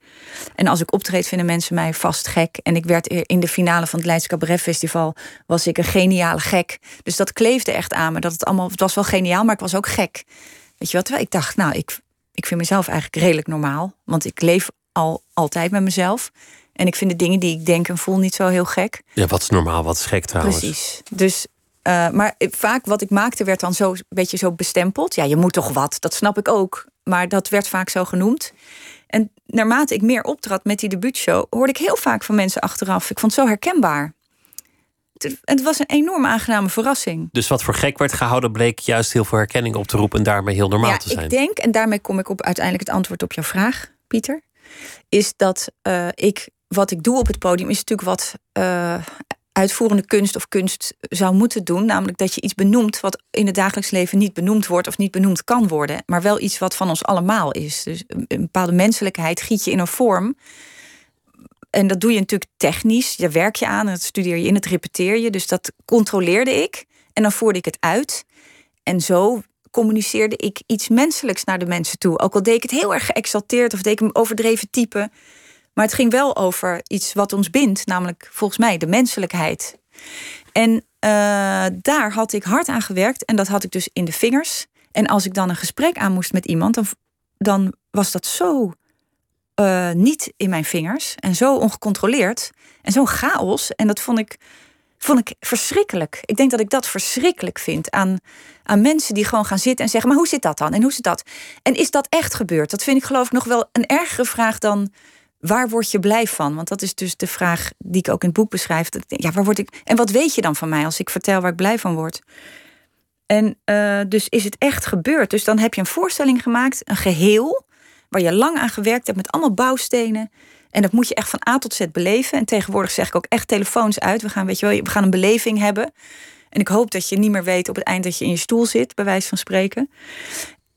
En als ik optreed, vinden mensen mij vast gek. En ik werd in de finale van het Leids Cabaret Festival was ik een geniale gek. Dus dat kleefde echt aan me. Dat het allemaal, het was wel geniaal, maar ik was ook gek. Weet je wat? Ik dacht, nou, ik, ik vind mezelf eigenlijk redelijk normaal, want ik leef al altijd met mezelf. En ik vind de dingen die ik denk en voel niet zo heel gek. Ja, wat is normaal, wat is gek trouwens. Precies. Dus, eh, maar vaak wat ik maakte werd dan zo een beetje zo bestempeld. Ja, je moet toch wat, dat snap ik ook. Maar dat werd vaak zo genoemd. En naarmate ik meer optrad met die debuutshow, hoorde ik heel vaak van mensen achteraf. Ik vond het zo herkenbaar. het, het was een enorm aangename verrassing. Dus wat voor gek werd gehouden, bleek juist heel veel herkenning op te roepen en daarmee heel normaal ja, te zijn. Ik denk, en daarmee kom ik op uiteindelijk het antwoord op jouw vraag, Pieter. Is dat uh, ik wat ik doe op het podium is natuurlijk wat uh, uitvoerende kunst of kunst zou moeten doen. Namelijk dat je iets benoemt wat in het dagelijks leven niet benoemd wordt of niet benoemd kan worden. Maar wel iets wat van ons allemaal is. Dus een, bepaalde menselijkheid giet je in een vorm. En dat doe je natuurlijk technisch. Daar werk je aan, dat studeer je in, het repeteer je. Dus dat controleerde ik. En dan voerde ik het uit. En zo communiceerde ik iets menselijks naar de mensen toe. Ook al deed ik het heel erg geëxalteerd of deed ik hem overdreven type. Maar het ging wel over iets wat ons bindt, namelijk volgens mij de menselijkheid. En uh, daar had ik hard aan gewerkt en dat had ik dus in de vingers. En als ik dan een gesprek aan moest met iemand, dan, was dat zo uh, niet in mijn vingers en zo ongecontroleerd en zo'n chaos. En dat vond ik, vond ik verschrikkelijk. Ik denk dat ik dat verschrikkelijk vind aan, aan mensen die gewoon gaan zitten en zeggen: Maar hoe zit dat dan? En hoe zit dat? En is dat echt gebeurd? Dat vind ik geloof ik nog wel een ergere vraag dan waar word je blij van? Want dat is dus de vraag die ik ook in het boek beschrijf. Ja, waar word ik, en wat weet je dan van mij als ik vertel waar ik blij van word? En uh, dus is het echt gebeurd. Dus dan heb je een voorstelling gemaakt, een geheel, waar je lang aan gewerkt hebt met allemaal bouwstenen. En dat moet je echt van A tot Z beleven. En tegenwoordig zeg ik ook echt telefoons uit. We gaan, weet je wel, we gaan een beleving hebben. En ik hoop dat je niet meer weet op het eind dat je in je stoel zit, bij wijze van spreken.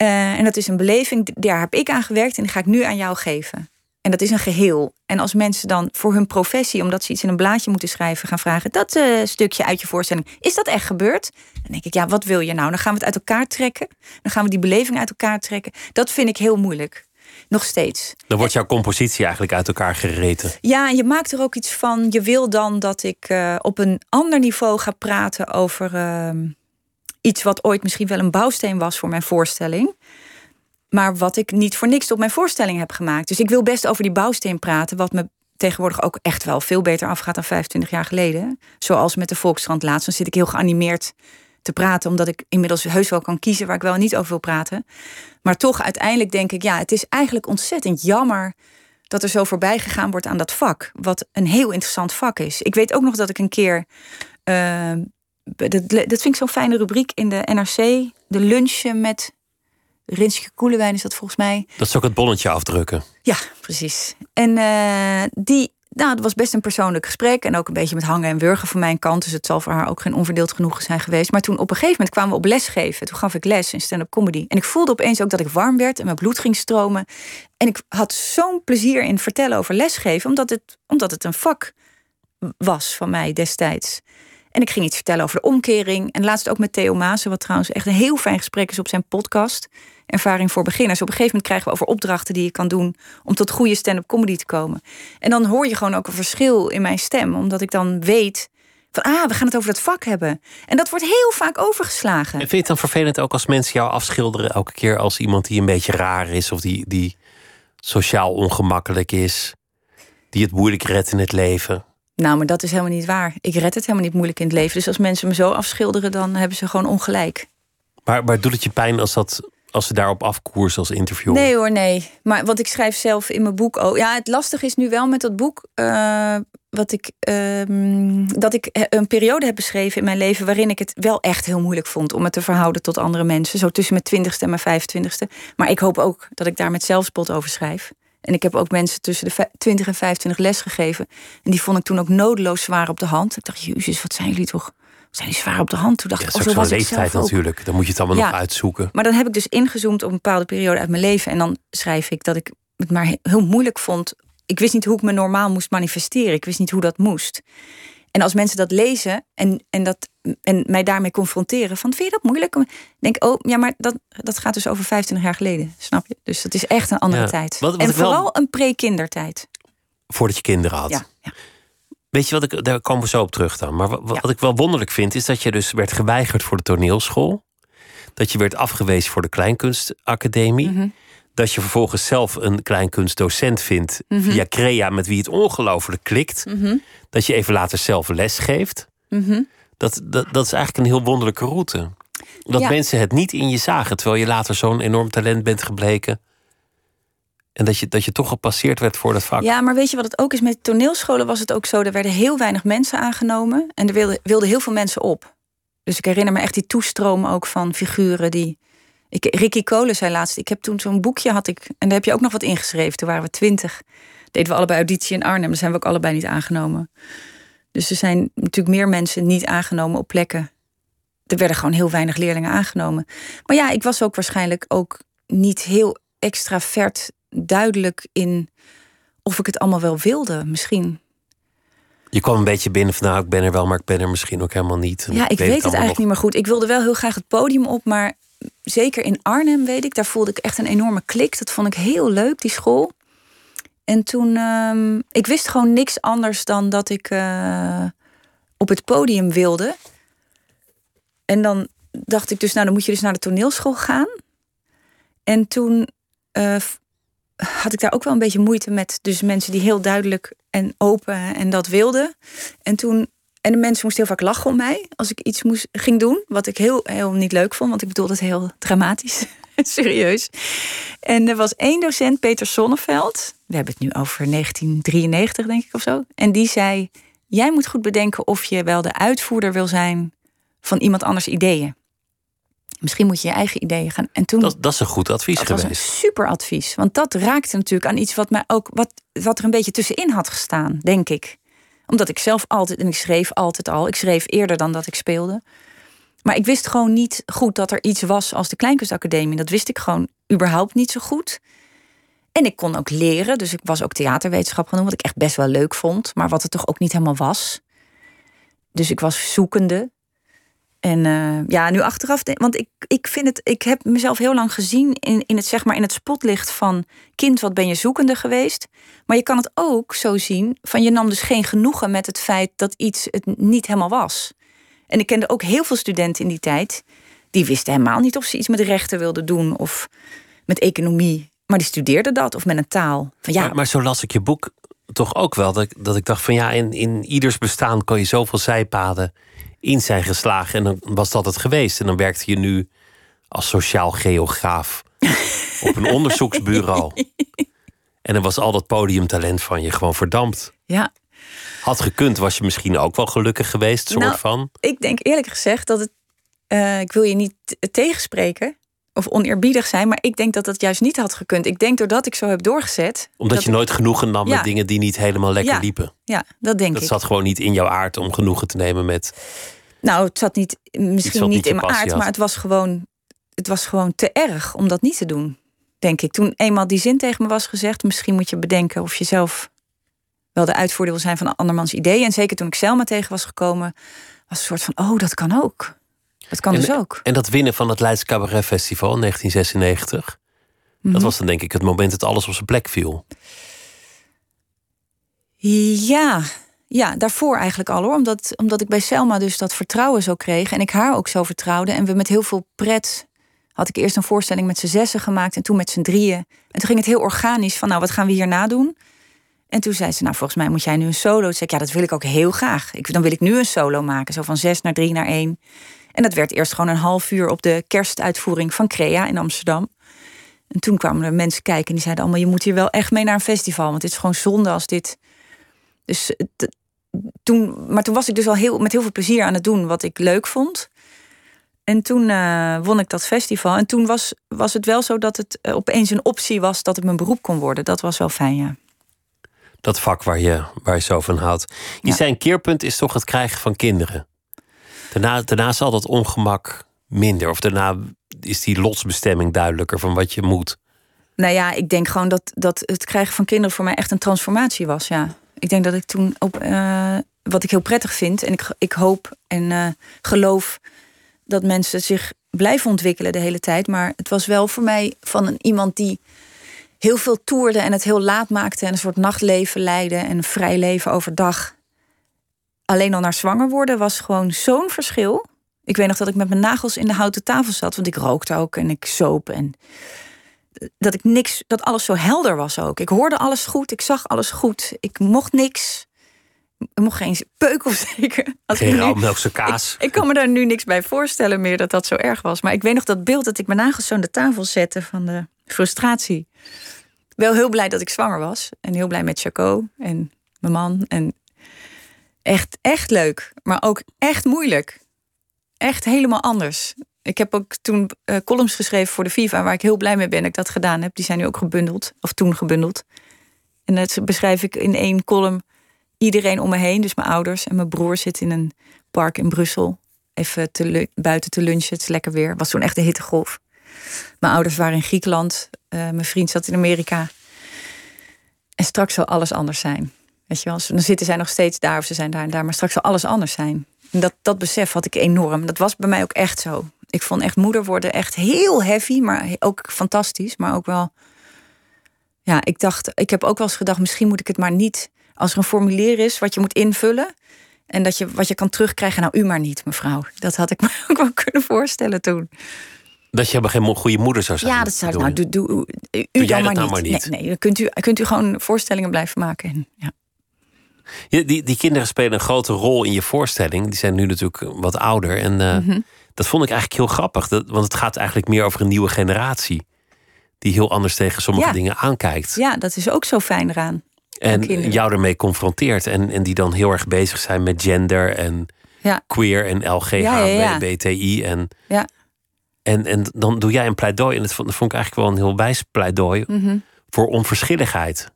Uh, en dat is een beleving, daar heb ik aan gewerkt en die ga ik nu aan jou geven. En dat is een geheel. En als mensen dan voor hun professie, omdat ze iets in een blaadje moeten schrijven, gaan vragen: dat uh, stukje uit je voorstelling, is dat echt gebeurd? Dan denk ik: ja, wat wil je nou? Dan gaan we het uit elkaar trekken. Dan gaan we die beleving uit elkaar trekken. Dat vind ik heel moeilijk. Nog steeds. Dan wordt jouw compositie eigenlijk uit elkaar gereten. Ja, en je maakt er ook iets van. Je wil dan dat ik uh, op een ander niveau ga praten over uh, iets wat ooit misschien wel een bouwsteen was voor mijn voorstelling. Maar wat ik niet voor niks op mijn voorstelling heb gemaakt. Dus ik wil best over die bouwsteen praten, wat me tegenwoordig ook echt wel veel beter afgaat dan 25 jaar geleden. Zoals met de Volkskrant laatst. Dan zit ik heel geanimeerd te praten, omdat ik inmiddels heus wel kan kiezen waar ik wel niet over wil praten. Maar toch, uiteindelijk denk ik, ja, het is eigenlijk ontzettend jammer dat er zo voorbij gegaan wordt aan dat vak. Wat een heel interessant vak is. Ik weet ook nog dat ik een keer. Uh, dat, dat vind ik zo'n fijne rubriek in de NRC. De lunchen met Rinske Koelewijn is dat volgens mij. Dat is ook het bonnetje afdrukken. Ja, precies. En uh, die, nou, het was best een persoonlijk gesprek. En ook een beetje met hangen en wurgen van mijn kant. Dus het zal voor haar ook geen onverdeeld genoegen zijn geweest. Maar toen op een gegeven moment kwamen we op les geven. Toen gaf ik les in stand-up comedy. En ik voelde opeens ook dat ik warm werd en mijn bloed ging stromen. En ik had zo'n plezier in vertellen over lesgeven. Omdat het, omdat het een vak was van mij destijds. En ik ging iets vertellen over de omkering. En laatst ook met Theo Maassen, wat trouwens echt een heel fijn gesprek is op zijn podcast. Ervaring voor beginners. Op een gegeven moment krijgen we over opdrachten die je kan doen om tot goede stand-up comedy te komen. En dan hoor je gewoon ook een verschil in mijn stem, omdat ik dan weet van ah, we gaan het over dat vak hebben. En dat wordt heel vaak overgeslagen. En vind je het dan vervelend ook als mensen jou afschilderen elke keer als iemand die een beetje raar is of die, die sociaal ongemakkelijk is, die het moeilijk redt in het leven? Nou, maar dat is helemaal niet waar. Ik red het helemaal niet moeilijk in het leven. Dus als mensen me zo afschilderen, dan hebben ze gewoon ongelijk. Maar, maar doet het je pijn als, dat, als ze daarop afkoersen als interviewer? Nee hoor, nee. Maar wat ik schrijf zelf in mijn boek ook. Ja, het lastige is nu wel met dat boek. Uh, wat ik, uh, dat ik een periode heb beschreven in mijn leven waarin ik het wel echt heel moeilijk vond om me te verhouden tot andere mensen. Zo tussen mijn twintigste en mijn vijfentwintigste. Maar ik hoop ook dat ik daar met zelfspot over schrijf. En ik heb ook mensen tussen de 20 en 25 les gegeven. En die vond ik toen ook nodeloos zwaar op de hand. Ik dacht, jezus, wat zijn jullie toch zijn die zwaar op de hand? Toen dacht ja, ik, oh, zo was leeftijd natuurlijk. Dan moet je het allemaal ja, nog uitzoeken. Maar dan heb ik dus ingezoomd op een bepaalde periode uit mijn leven. En dan schrijf ik dat ik het maar heel moeilijk vond. Ik wist niet hoe ik me normaal moest manifesteren. Ik wist niet hoe dat moest. En als mensen dat lezen en, en, dat, en mij daarmee confronteren, van vind je dat moeilijk? Denk oh ja, maar dat, dat gaat dus over 25 jaar geleden, snap je? Dus dat is echt een andere ja, tijd. Wat, wat en vooral wel... een pre-kindertijd. Voordat je kinderen had. Ja, ja. Weet je wat ik, daar komen we zo op terug dan. Maar wat, wat ik wel wonderlijk vind, is dat je dus werd geweigerd voor de toneelschool. Dat je werd afgewezen voor de Kleinkunstacademie. Mhm. Dat je vervolgens zelf een kleinkunstdocent vindt Mhm. via Crea, met wie het ongelooflijk klikt. Mhm. Dat je even later zelf les geeft. Dat, dat, dat is eigenlijk een heel wonderlijke route. Dat Ja. mensen het niet in je zagen, terwijl je later zo'n enorm talent bent gebleken. En dat je, dat je toch gepasseerd werd voor dat vak. Ja, maar weet je wat het ook is? Met toneelscholen was het ook zo. Er werden heel weinig mensen aangenomen. En er wilden, wilden heel veel mensen op. Dus ik herinner me echt die toestroom ook van figuren die. Ik, Ricky Kolen zei laatst. Ik heb toen zo'n boekje had ik. En daar heb je ook nog wat ingeschreven. Toen waren we twintig. Deden we allebei auditie in Arnhem. Daar zijn we ook allebei niet aangenomen. Dus er zijn natuurlijk meer mensen niet aangenomen op plekken. Er werden gewoon heel weinig leerlingen aangenomen. Maar ja, ik was ook waarschijnlijk ook niet heel extravert duidelijk in of ik het allemaal wel wilde. Misschien. Je kwam een beetje binnen van nou, ik ben er wel, maar ik ben er misschien ook helemaal niet. Ja, ik weet, het, eigenlijk niet meer goed. Ik wilde wel heel graag het podium op, maar zeker in Arnhem weet ik, daar voelde ik echt een enorme klik. Dat vond ik heel leuk, die school. En toen, um, ik wist gewoon niks anders dan dat ik uh, op het podium wilde. En dan dacht ik dus, nou dan moet je dus naar de toneelschool gaan. En toen uh, had ik daar ook wel een beetje moeite met. Dus mensen die heel duidelijk en open en dat wilden. En toen. En de mensen moesten heel vaak lachen om mij als ik iets moest, ging doen. Wat ik heel, heel niet leuk vond, want ik bedoelde het heel dramatisch. Serieus. En er was één docent, Peter Sonneveld. We hebben het nu over 1993, denk ik of zo. En die zei: Jij moet goed bedenken of je wel de uitvoerder wil zijn van iemand anders ideeën. Misschien moet je je eigen ideeën gaan. En toen, dat, dat is een goed advies dat geweest. Was een super advies. Want dat raakte natuurlijk aan iets wat mij ook wat, wat er een beetje tussenin had gestaan, denk ik. Omdat ik zelf altijd, en ik schreef altijd al, ik schreef eerder dan dat ik speelde. Maar ik wist gewoon niet goed dat er iets was als de Kleinkunstacademie. Dat wist ik gewoon überhaupt niet zo goed. En ik kon ook leren, dus ik was ook theaterwetenschap genoemd, wat ik echt best wel leuk vond, maar wat het toch ook niet helemaal was. Dus ik was zoekende. En uh, ja, nu achteraf, want ik, ik vind het, ik heb mezelf heel lang gezien in, in, het, zeg maar, in het spotlicht van kind, wat ben je zoekende geweest. Maar je kan het ook zo zien van je nam dus geen genoegen met het feit dat iets het niet helemaal was. En ik kende ook heel veel studenten in die tijd, die wisten helemaal niet of ze iets met rechten wilden doen of met economie. Maar die studeerden dat of met een taal. Van, ja, maar, maar zo las ik je boek toch ook wel. Dat, dat ik dacht van ja, in, in ieders bestaan kan je zoveel zijpaden in zijn geslagen. En dan was dat het geweest. En dan werkte je nu als sociaal geograaf op een onderzoeksbureau. En dan was al dat podiumtalent van je gewoon verdampt. Ja. Had gekund, was je misschien ook wel gelukkig geweest, soort nou, van. Ik denk eerlijk gezegd dat het. Uh, ik wil je niet tegenspreken of oneerbiedig zijn, maar ik denk dat dat juist niet had gekund. Ik denk doordat ik zo heb doorgezet. Omdat je nooit genoegen nam ja. met dingen die niet helemaal lekker ja. liepen. Ja, dat denk dat ik. zat gewoon niet in jouw aard om genoegen te nemen met. Nou, het zat niet, misschien niet in mijn aard, had. maar het was, gewoon, het was gewoon te erg om dat niet te doen. Denk ik. Toen eenmaal die zin tegen me was gezegd, misschien moet je bedenken of je zelf wel de uitvoerder wil zijn van andermans ideeën. En zeker toen ik Selma tegen was gekomen, was een soort van: oh, dat kan ook. Dat kan en, dus ook. En dat winnen van het Leids Cabaret Festival in 1996. Mhm. Dat was dan denk ik het moment dat alles op zijn plek viel. Ja, ja, daarvoor eigenlijk al hoor. Omdat, omdat ik bij Selma dus dat vertrouwen zo kreeg. En ik haar ook zo vertrouwde. En we met heel veel pret had ik eerst een voorstelling met z'n zessen gemaakt. En toen met z'n drieën. En toen ging het heel organisch van nou, wat gaan we hierna doen? En toen zei ze, nou volgens mij moet jij nu een solo. Toen zei ik, ja, dat wil ik ook heel graag. Ik, dan wil ik nu een solo maken. Zo van zes naar drie naar één. En dat werd eerst gewoon een half uur op de kerstuitvoering van Crea in Amsterdam. En toen kwamen er mensen kijken en die zeiden allemaal... je moet hier wel echt mee naar een festival, want het is gewoon zonde als dit... Dus toen, maar toen was ik dus al heel, met heel veel plezier aan het doen wat ik leuk vond. En toen uh, won ik dat festival. En toen was, was het wel zo dat het uh, opeens een optie was dat het mijn beroep kon worden. Dat was wel fijn, ja. Dat vak waar je, waar je zo van houdt. Je Ja. een keerpunt is toch het krijgen van kinderen. Daarna, daarna zal dat ongemak minder. Of daarna is die lotsbestemming duidelijker van wat je moet. Nou ja, ik denk gewoon dat, dat het krijgen van kinderen voor mij echt een transformatie was, ja. Ik denk dat ik toen op uh, wat ik heel prettig vind en ik, ik hoop en uh, geloof dat mensen zich blijven ontwikkelen de hele tijd. Maar het was wel voor mij van een, iemand die heel veel toerde en het heel laat maakte en een soort nachtleven leidde en een vrij leven overdag. Alleen al naar zwanger worden was gewoon zo'n verschil. Ik weet nog dat ik met mijn nagels in de houten tafel zat, want ik rookte ook en ik soop en dat ik niks, dat alles zo helder was ook. Ik hoorde alles goed, ik zag alles goed, ik mocht niks. Ik mocht geen peuk of zeker. Als Geen rauwmelkse kaas. Ik, ik kan me daar nu niks bij voorstellen meer dat dat zo erg was. Maar ik weet nog dat beeld dat ik mijn nagels zo aan de tafel zette van de frustratie. wel heel blij dat ik zwanger was. En heel blij met Chaco en mijn man. En echt, echt leuk. Maar ook echt moeilijk. Echt helemaal anders. Ik heb ook toen uh, columns geschreven voor de FIFA, waar ik heel blij mee ben dat ik dat gedaan heb. Die zijn nu ook gebundeld, of toen gebundeld. En dat beschrijf ik in één column iedereen om me heen. Dus mijn ouders en mijn broer zitten in een park in Brussel. Even te buiten te lunchen. Het is lekker weer. Was toen echt een hittegolf. Mijn ouders waren in Griekenland. Uh, mijn vriend zat in Amerika. En straks zal alles anders zijn. Weet je wel, dan zitten zij nog steeds daar of ze zijn daar en daar. Maar straks zal alles anders zijn. En dat, dat besef had ik enorm. Dat was bij mij ook echt zo. Ik vond echt moeder worden echt heel heavy, maar ook fantastisch. Maar ook wel. Ja, ik dacht, ik heb ook wel eens gedacht, misschien moet ik het maar niet. Als er een formulier is wat je moet invullen. En dat je wat je kan terugkrijgen, nou u maar niet, mevrouw. Dat had ik me ook wel kunnen voorstellen toen. Dat je maar geen goede moeder zou zijn. Ja, dat zou ik. Nou, doe, doe, u doe dan maar, nou niet. maar niet. Nee, nee, dan kunt u, kunt u gewoon voorstellingen blijven maken. En, ja. Die, die kinderen spelen een grote rol in je voorstelling. Die zijn nu natuurlijk wat ouder. En uh, mm -hmm. dat vond ik eigenlijk heel grappig. Dat, want het gaat eigenlijk meer over een nieuwe generatie. Die heel anders tegen sommige ja. dingen aankijkt. Ja, dat is ook zo fijn eraan. En jou ermee confronteert. En, en die dan heel erg bezig zijn met gender en ja. queer en LGHBTI. En, ja. en, en dan doe jij een pleidooi. En dat vond, dat vond ik eigenlijk wel een heel wijs pleidooi. Mm -hmm. Voor onverschilligheid.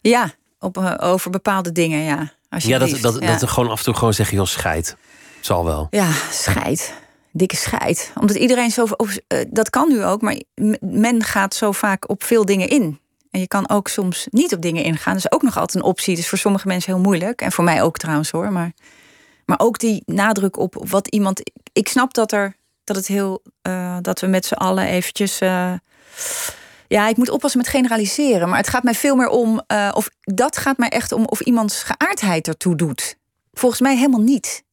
Ja, op, uh, over bepaalde dingen, ja. Ja, dat, dat, ja. dat er gewoon af en toe gewoon zeggen, joh, scheid. Zal wel. Ja, scheid. Dikke scheid. Omdat iedereen zo... Of, uh, dat kan nu ook, maar men gaat zo vaak op veel dingen in. En je kan ook soms niet op dingen ingaan. Dat is ook nog altijd een optie. Dus voor sommige mensen heel moeilijk. En voor mij ook trouwens hoor. Maar, maar ook die nadruk op wat iemand... Ik snap dat er... Dat het heel... Uh, dat we met z'n allen eventjes... Ja, ik moet oppassen met generaliseren. Maar het gaat mij veel meer om. Uh, of dat gaat mij echt om of iemands geaardheid ertoe doet. Volgens mij helemaal niet.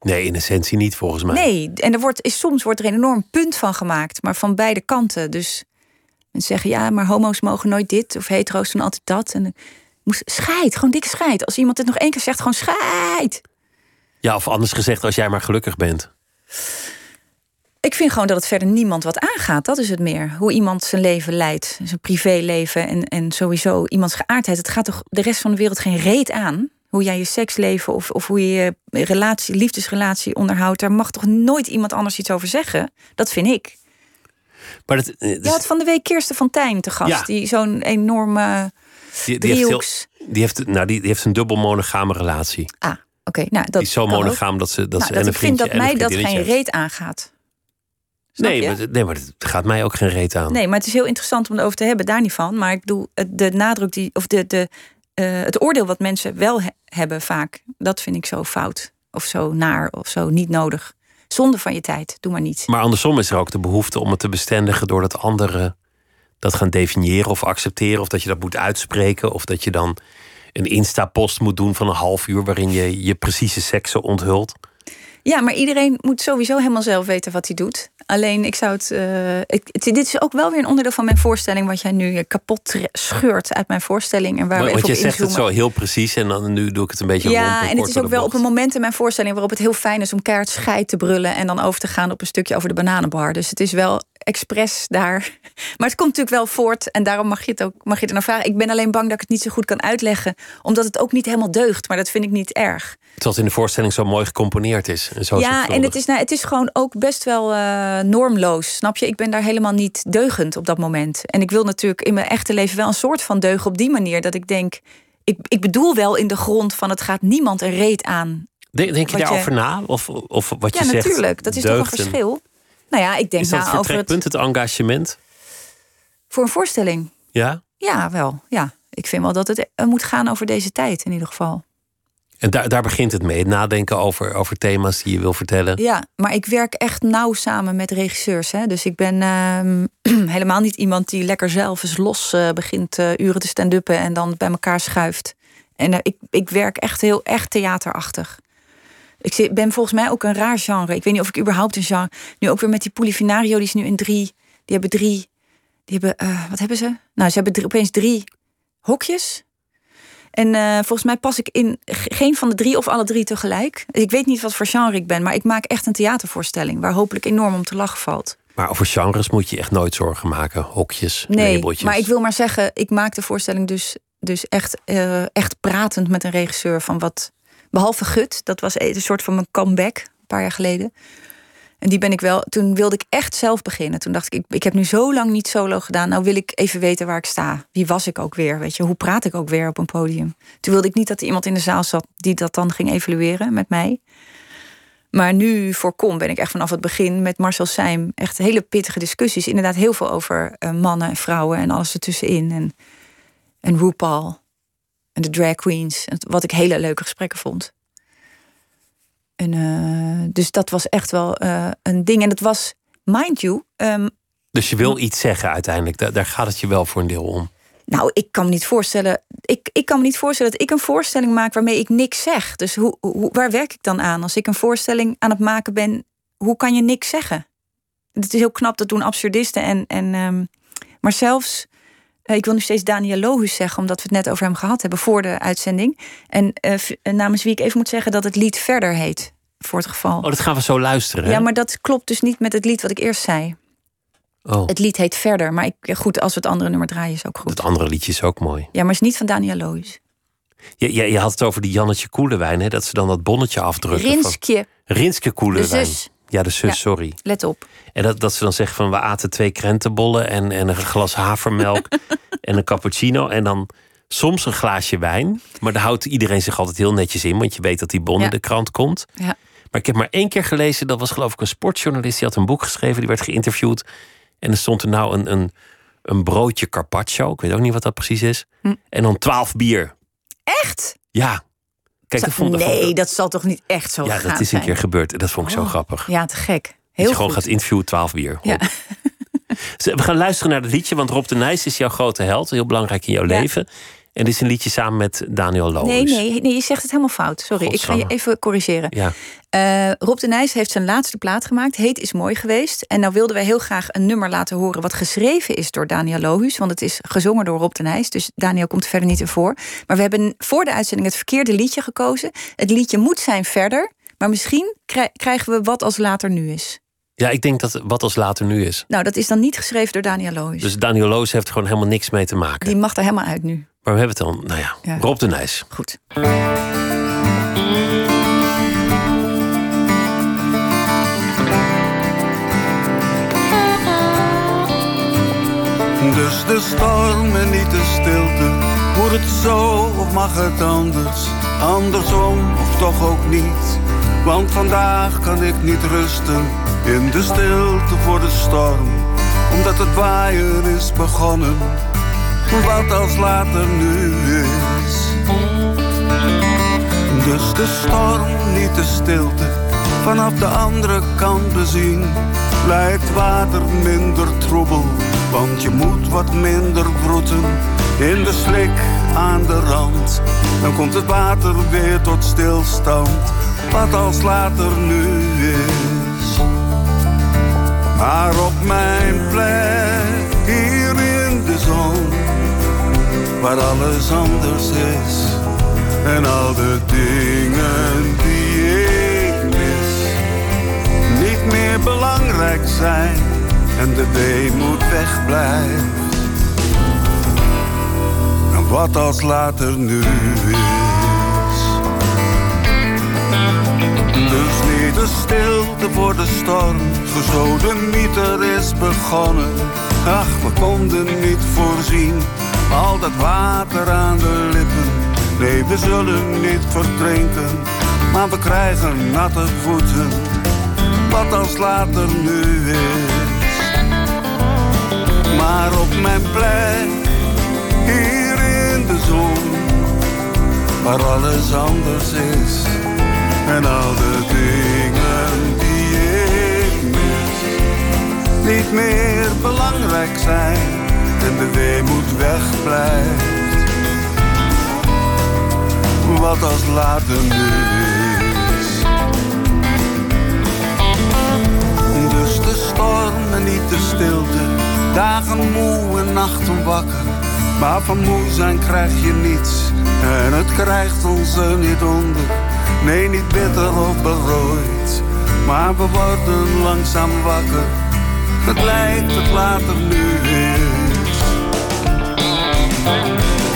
Nee, in essentie niet volgens mij. Nee, en er wordt, is, soms wordt er een enorm punt van gemaakt, maar van beide kanten. Dus mensen zeggen ja, maar homo's mogen nooit dit of hetero's doen altijd dat. En moest scheid, gewoon dikke scheid. Als iemand het nog één keer zegt, gewoon scheid. Ja, of anders gezegd, als jij maar gelukkig bent. Ik vind gewoon dat het verder niemand wat aangaat. Dat is het meer. Hoe iemand zijn leven leidt. Zijn privéleven en, en sowieso iemands geaardheid. Het gaat toch de rest van de wereld geen reet aan? Hoe jij je seksleven of, of hoe je je relatie, liefdesrelatie onderhoudt. Daar mag toch nooit iemand anders iets over zeggen? Dat vind ik. Maar dat, Je had van de week Kirsten Fontijn te gast. Ja. Die zo'n enorme die, die, heeft heel, die, heeft, nou, die, die heeft een dubbel monogame relatie. Ah, oké. Nou, dat Die is zo monogaam dat ze, dat Nou, ze dat en een ik vind dat mij dat geen reet aangaat. Nee maar, nee, maar het gaat mij ook geen reet aan. Nee, maar het is heel interessant om het over te hebben, daar niet van. Maar ik bedoel, de nadruk die, of de, de, eh, het oordeel wat mensen wel he- hebben vaak, dat vind ik zo fout. Of zo naar, of zo niet nodig. Zonde van je tijd, doe maar niet. Maar andersom is er ook de behoefte om het te bestendigen doordat anderen dat gaan definiëren of accepteren. Of dat je dat moet uitspreken. Of dat je dan een Insta-post moet doen van een half uur waarin je je precieze seksen onthult. Ja, maar iedereen moet sowieso helemaal zelf weten wat hij doet. Alleen, ik zou het, eh, ik, het- Dit is ook wel weer een onderdeel van mijn voorstelling, wat jij nu eh, kapot scheurt uit mijn voorstelling. En waar we Want je zegt het zo heel precies en dan nu doe ik het een beetje Ja, en en het is ook wel op een moment in mijn voorstelling waarop het heel fijn is om keihard scheid te brullen en dan over te gaan op een stukje over de bananenbar. Dus het is wel expres daar. Maar het komt natuurlijk wel voort en daarom mag je het ook mag je het er naar vragen. Ik ben alleen bang dat ik het niet zo goed kan uitleggen, omdat het ook niet helemaal deugt. Maar dat vind ik niet erg. Terwijl het in de voorstelling zo mooi gecomponeerd is. En zo ja, en het is, nou, het is gewoon ook best wel eh, normloos. Snap je? Ik ben daar helemaal niet deugend op dat moment. En ik wil natuurlijk in mijn echte leven wel een soort van deugen op die manier. Dat ik denk, ik, ik bedoel wel in de grond van het gaat niemand een reet aan. Denk, je wat je- daarover na? Of, of wat ja, je zegt natuurlijk. Dat is toch een verschil. Nou ja, ik denk Is dat het na over het, vertrekpunt, het engagement? voor een voorstelling. Ja? Ja, wel. Ja. Ik vind wel dat het eh, moet gaan over deze tijd in ieder geval. En daar, daar begint het mee. Het nadenken over, over thema's die je wil vertellen. Ja, maar ik werk echt nauw samen met regisseurs. Hè? Dus ik ben ehm, helemaal niet iemand die lekker zelf eens los eh, begint eh, uren te stand-uppen en dan bij elkaar schuift. En ik, ik werk echt heel echt theaterachtig. Ik ben volgens mij ook een raar genre. Ik weet niet of ik überhaupt een genre. Nu ook weer met die Polifinario, die is nu in drie. Die hebben drie. Die hebben, eh, wat hebben ze? Nou, ze hebben drie- opeens drie hokjes. En eh, volgens mij pas ik in ge- geen van de drie of alle drie tegelijk. Ik weet niet wat voor genre ik ben, maar ik maak echt een theatervoorstelling waar hopelijk enorm om te lachen valt. Maar over genres moet je echt nooit zorgen maken. Hokjes, Nee, labeltjes. maar ik wil maar zeggen, ik maak de voorstelling dus, dus echt, eh, echt pratend met een regisseur van wat. Behalve Gut, dat was een soort van mijn comeback een paar jaar geleden. En die ben ik wel. Toen wilde ik echt zelf beginnen. Toen dacht ik, ik, heb nu zo lang niet solo gedaan. Nou wil ik even weten waar ik sta. Wie was ik ook weer? Weet je, hoe praat ik ook weer op een podium? Toen wilde ik niet dat er iemand in de zaal zat die dat dan ging evalueren met mij. Maar nu voor Kom ben ik echt vanaf het begin met Marcel Seim echt hele pittige discussies. Inderdaad, heel veel over eh, mannen en vrouwen en alles ertussenin. En, en RuPaul en de drag queens. En Wat ik hele leuke gesprekken vond. En, eh, dus dat was echt wel eh, een ding. En het was, mind you, ehm, Dus je wil iets zeggen uiteindelijk. Daar, daar gaat het je wel voor een deel om. Nou, ik kan me niet voorstellen. Ik, ik kan me niet voorstellen dat ik een voorstelling maak waarmee ik niks zeg. Dus hoe, hoe, waar werk ik dan aan? Als ik een voorstelling aan het maken ben, hoe kan je niks zeggen? Het is heel knap, dat doen absurdisten. En, en, ehm, maar zelfs, ik wil nu steeds Daniel Lohus zeggen, omdat we het net over hem gehad hebben voor de uitzending. En eh, v- namens wie ik even moet zeggen dat het lied verder heet, voor het geval. Oh, dat gaan we zo luisteren. hè? ja, maar dat klopt dus niet met het lied wat ik eerst zei. oh, Het lied heet Verder, maar ik, goed, als we het andere nummer draaien is ook goed. het andere liedje is ook mooi. Ja, maar is niet van Daniel Lohus. Je, je, je had het over die Jannetje Koelewijn, hè? dat ze dan dat bonnetje afdrukken. van- Rinske Koelewijn. Ja, de zus, Ja. sorry. let op. En dat, dat ze dan zeggen van we aten twee krentenbollen en, en een glas havermelk en een cappuccino. En dan soms een glaasje wijn. Maar daar houdt iedereen zich altijd heel netjes in, want je weet dat die bon in de krant komt. Ja. Maar ik heb maar één keer gelezen, dat was geloof ik een sportjournalist. Die had een boek geschreven, die werd geïnterviewd. En er stond er nou een, een, een broodje carpaccio. Ik weet ook niet wat dat precies is. Hm. En dan twaalf bier. Echt? Ja. Kijk, dat vond, dat nee, dat zal toch niet echt zo ja, gaan dat is een keer gebeurd. En dat vond ik zo Oh, grappig. Ja, te gek. dat Heel je gewoon gaat interviewen, 12 bier. Ja. We gaan luisteren naar het liedje, want Rob de Nijs is jouw grote held. Heel belangrijk in jouw Ja. leven. En dit is een liedje samen met Daniel Loos. Nee, nee, nee, je zegt het helemaal fout. Sorry, ik ga je even corrigeren. Ja. Eh, Rob de Nijs heeft zijn laatste plaat gemaakt. Heet is mooi geweest. En nou wilden wij heel graag een nummer laten horen... wat geschreven is door Daniel Lohus. Want het is gezongen door Rob de Nijs. Dus Daniel komt er verder niet in voor. Maar we hebben voor de uitzending het verkeerde liedje gekozen. Het liedje moet zijn verder. Maar misschien krij- krijgen we wat als later nu is. ja, ik denk dat wat als later nu is. Nou, dat is dan niet geschreven door Daniel Lohus. Dus Daniel Loos heeft er gewoon helemaal niks mee te maken. Die mag er helemaal uit nu. Maar we hebben het dan, nou ja, Ja. Rob de Nijs. Goed. Dus de storm en niet de stilte. Moet het zo of mag het anders? Andersom of toch ook niet? Want vandaag kan ik niet rusten in de stilte voor de storm. Omdat het waaien is begonnen. Wat als later nu is. Dus de storm, niet de stilte. Vanaf de andere kant bezien lijkt water minder troebel. Want je moet wat minder broeten in de slik aan de rand. Dan komt het water weer tot stilstand. Wat als later nu is. Maar op mijn plek waar alles anders is. En al de dingen die ik mis, niet meer belangrijk zijn. En de weemoed wegblijft. En wat als later nu is. Dus niet de stilte voor de storm, zo de mieter is begonnen. Ach, we konden niet voorzien, al dat water aan de lippen. Nee, we zullen niet verdrinken, maar we krijgen natte voeten. Wat als later nu is. Maar op mijn plek, hier in de zon, waar alles anders is. En al de dingen die ik mis, niet meer belangrijk zijn. En de weemoed wegblijft. Wat als later nu is. Dus de storm en niet de stilte. Dagen moe en nachten wakker. Maar van moe zijn krijg je niets. En het krijgt ons er niet onder. Nee, niet bitter of berooid. Maar we worden langzaam wakker. Het lijkt het later nu is. Maar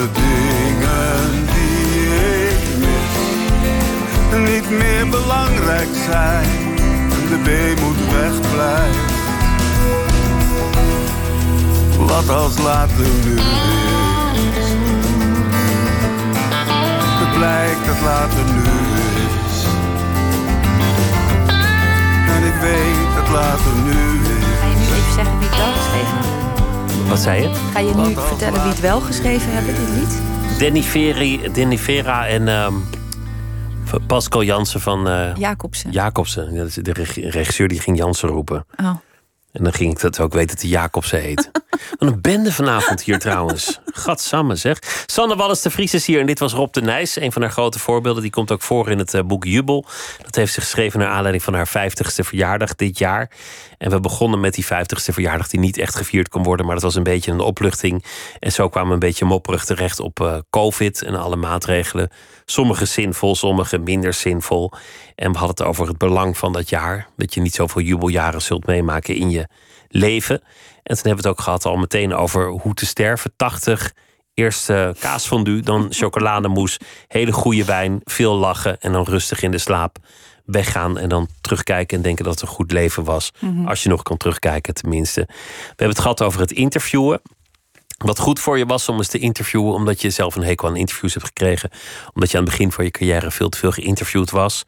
de dingen die ik mis, niet meer belangrijk zijn. De weemoed wegblijft. Wat als later nu is. Het blijkt dat later nu is. En ik weet dat later nu is. Ga je even zeggen wie geschreven heeft? Wat zei je? Ga je nu vertellen wie het wel geschreven hebben, dit lied? Danny, Danny Vera en ehm, Pascal Jansen van eh, Jacobsen. De reg- regisseur die ging Jansen roepen. Oh. En dan ging ik dat ook weten dat hij Jacobsen heet. Wat een bende vanavond hier trouwens. Gadsamme zeg. Sanne Wallis de Vries is hier en dit was Rob de Nijs. Een van haar grote voorbeelden. Die komt ook voor in het eh, boek Jubel. Dat heeft ze geschreven naar aanleiding van haar 50ste verjaardag dit jaar. En we begonnen met die 50ste verjaardag die niet echt gevierd kon worden. Maar dat was een beetje een opluchting. En zo kwamen we een beetje mopperig terecht op eh, COVID en alle maatregelen. Sommige zinvol, sommige minder zinvol. En we hadden het over het belang van dat jaar. Dat je niet zoveel jubeljaren zult meemaken in je leven. En toen hebben we het ook gehad al meteen over hoe te sterven. 80, eerst eh, kaasfondue, dan chocolademousse. Hele goede wijn, veel lachen en dan rustig in de slaap weggaan. En dan terugkijken en denken dat het een goed leven was. Als je nog kan terugkijken tenminste. We hebben het gehad over het interviewen. Wat goed voor je was om eens te interviewen, omdat je zelf een hekel aan interviews hebt gekregen. Omdat je aan het begin van je carrière veel te veel geïnterviewd was.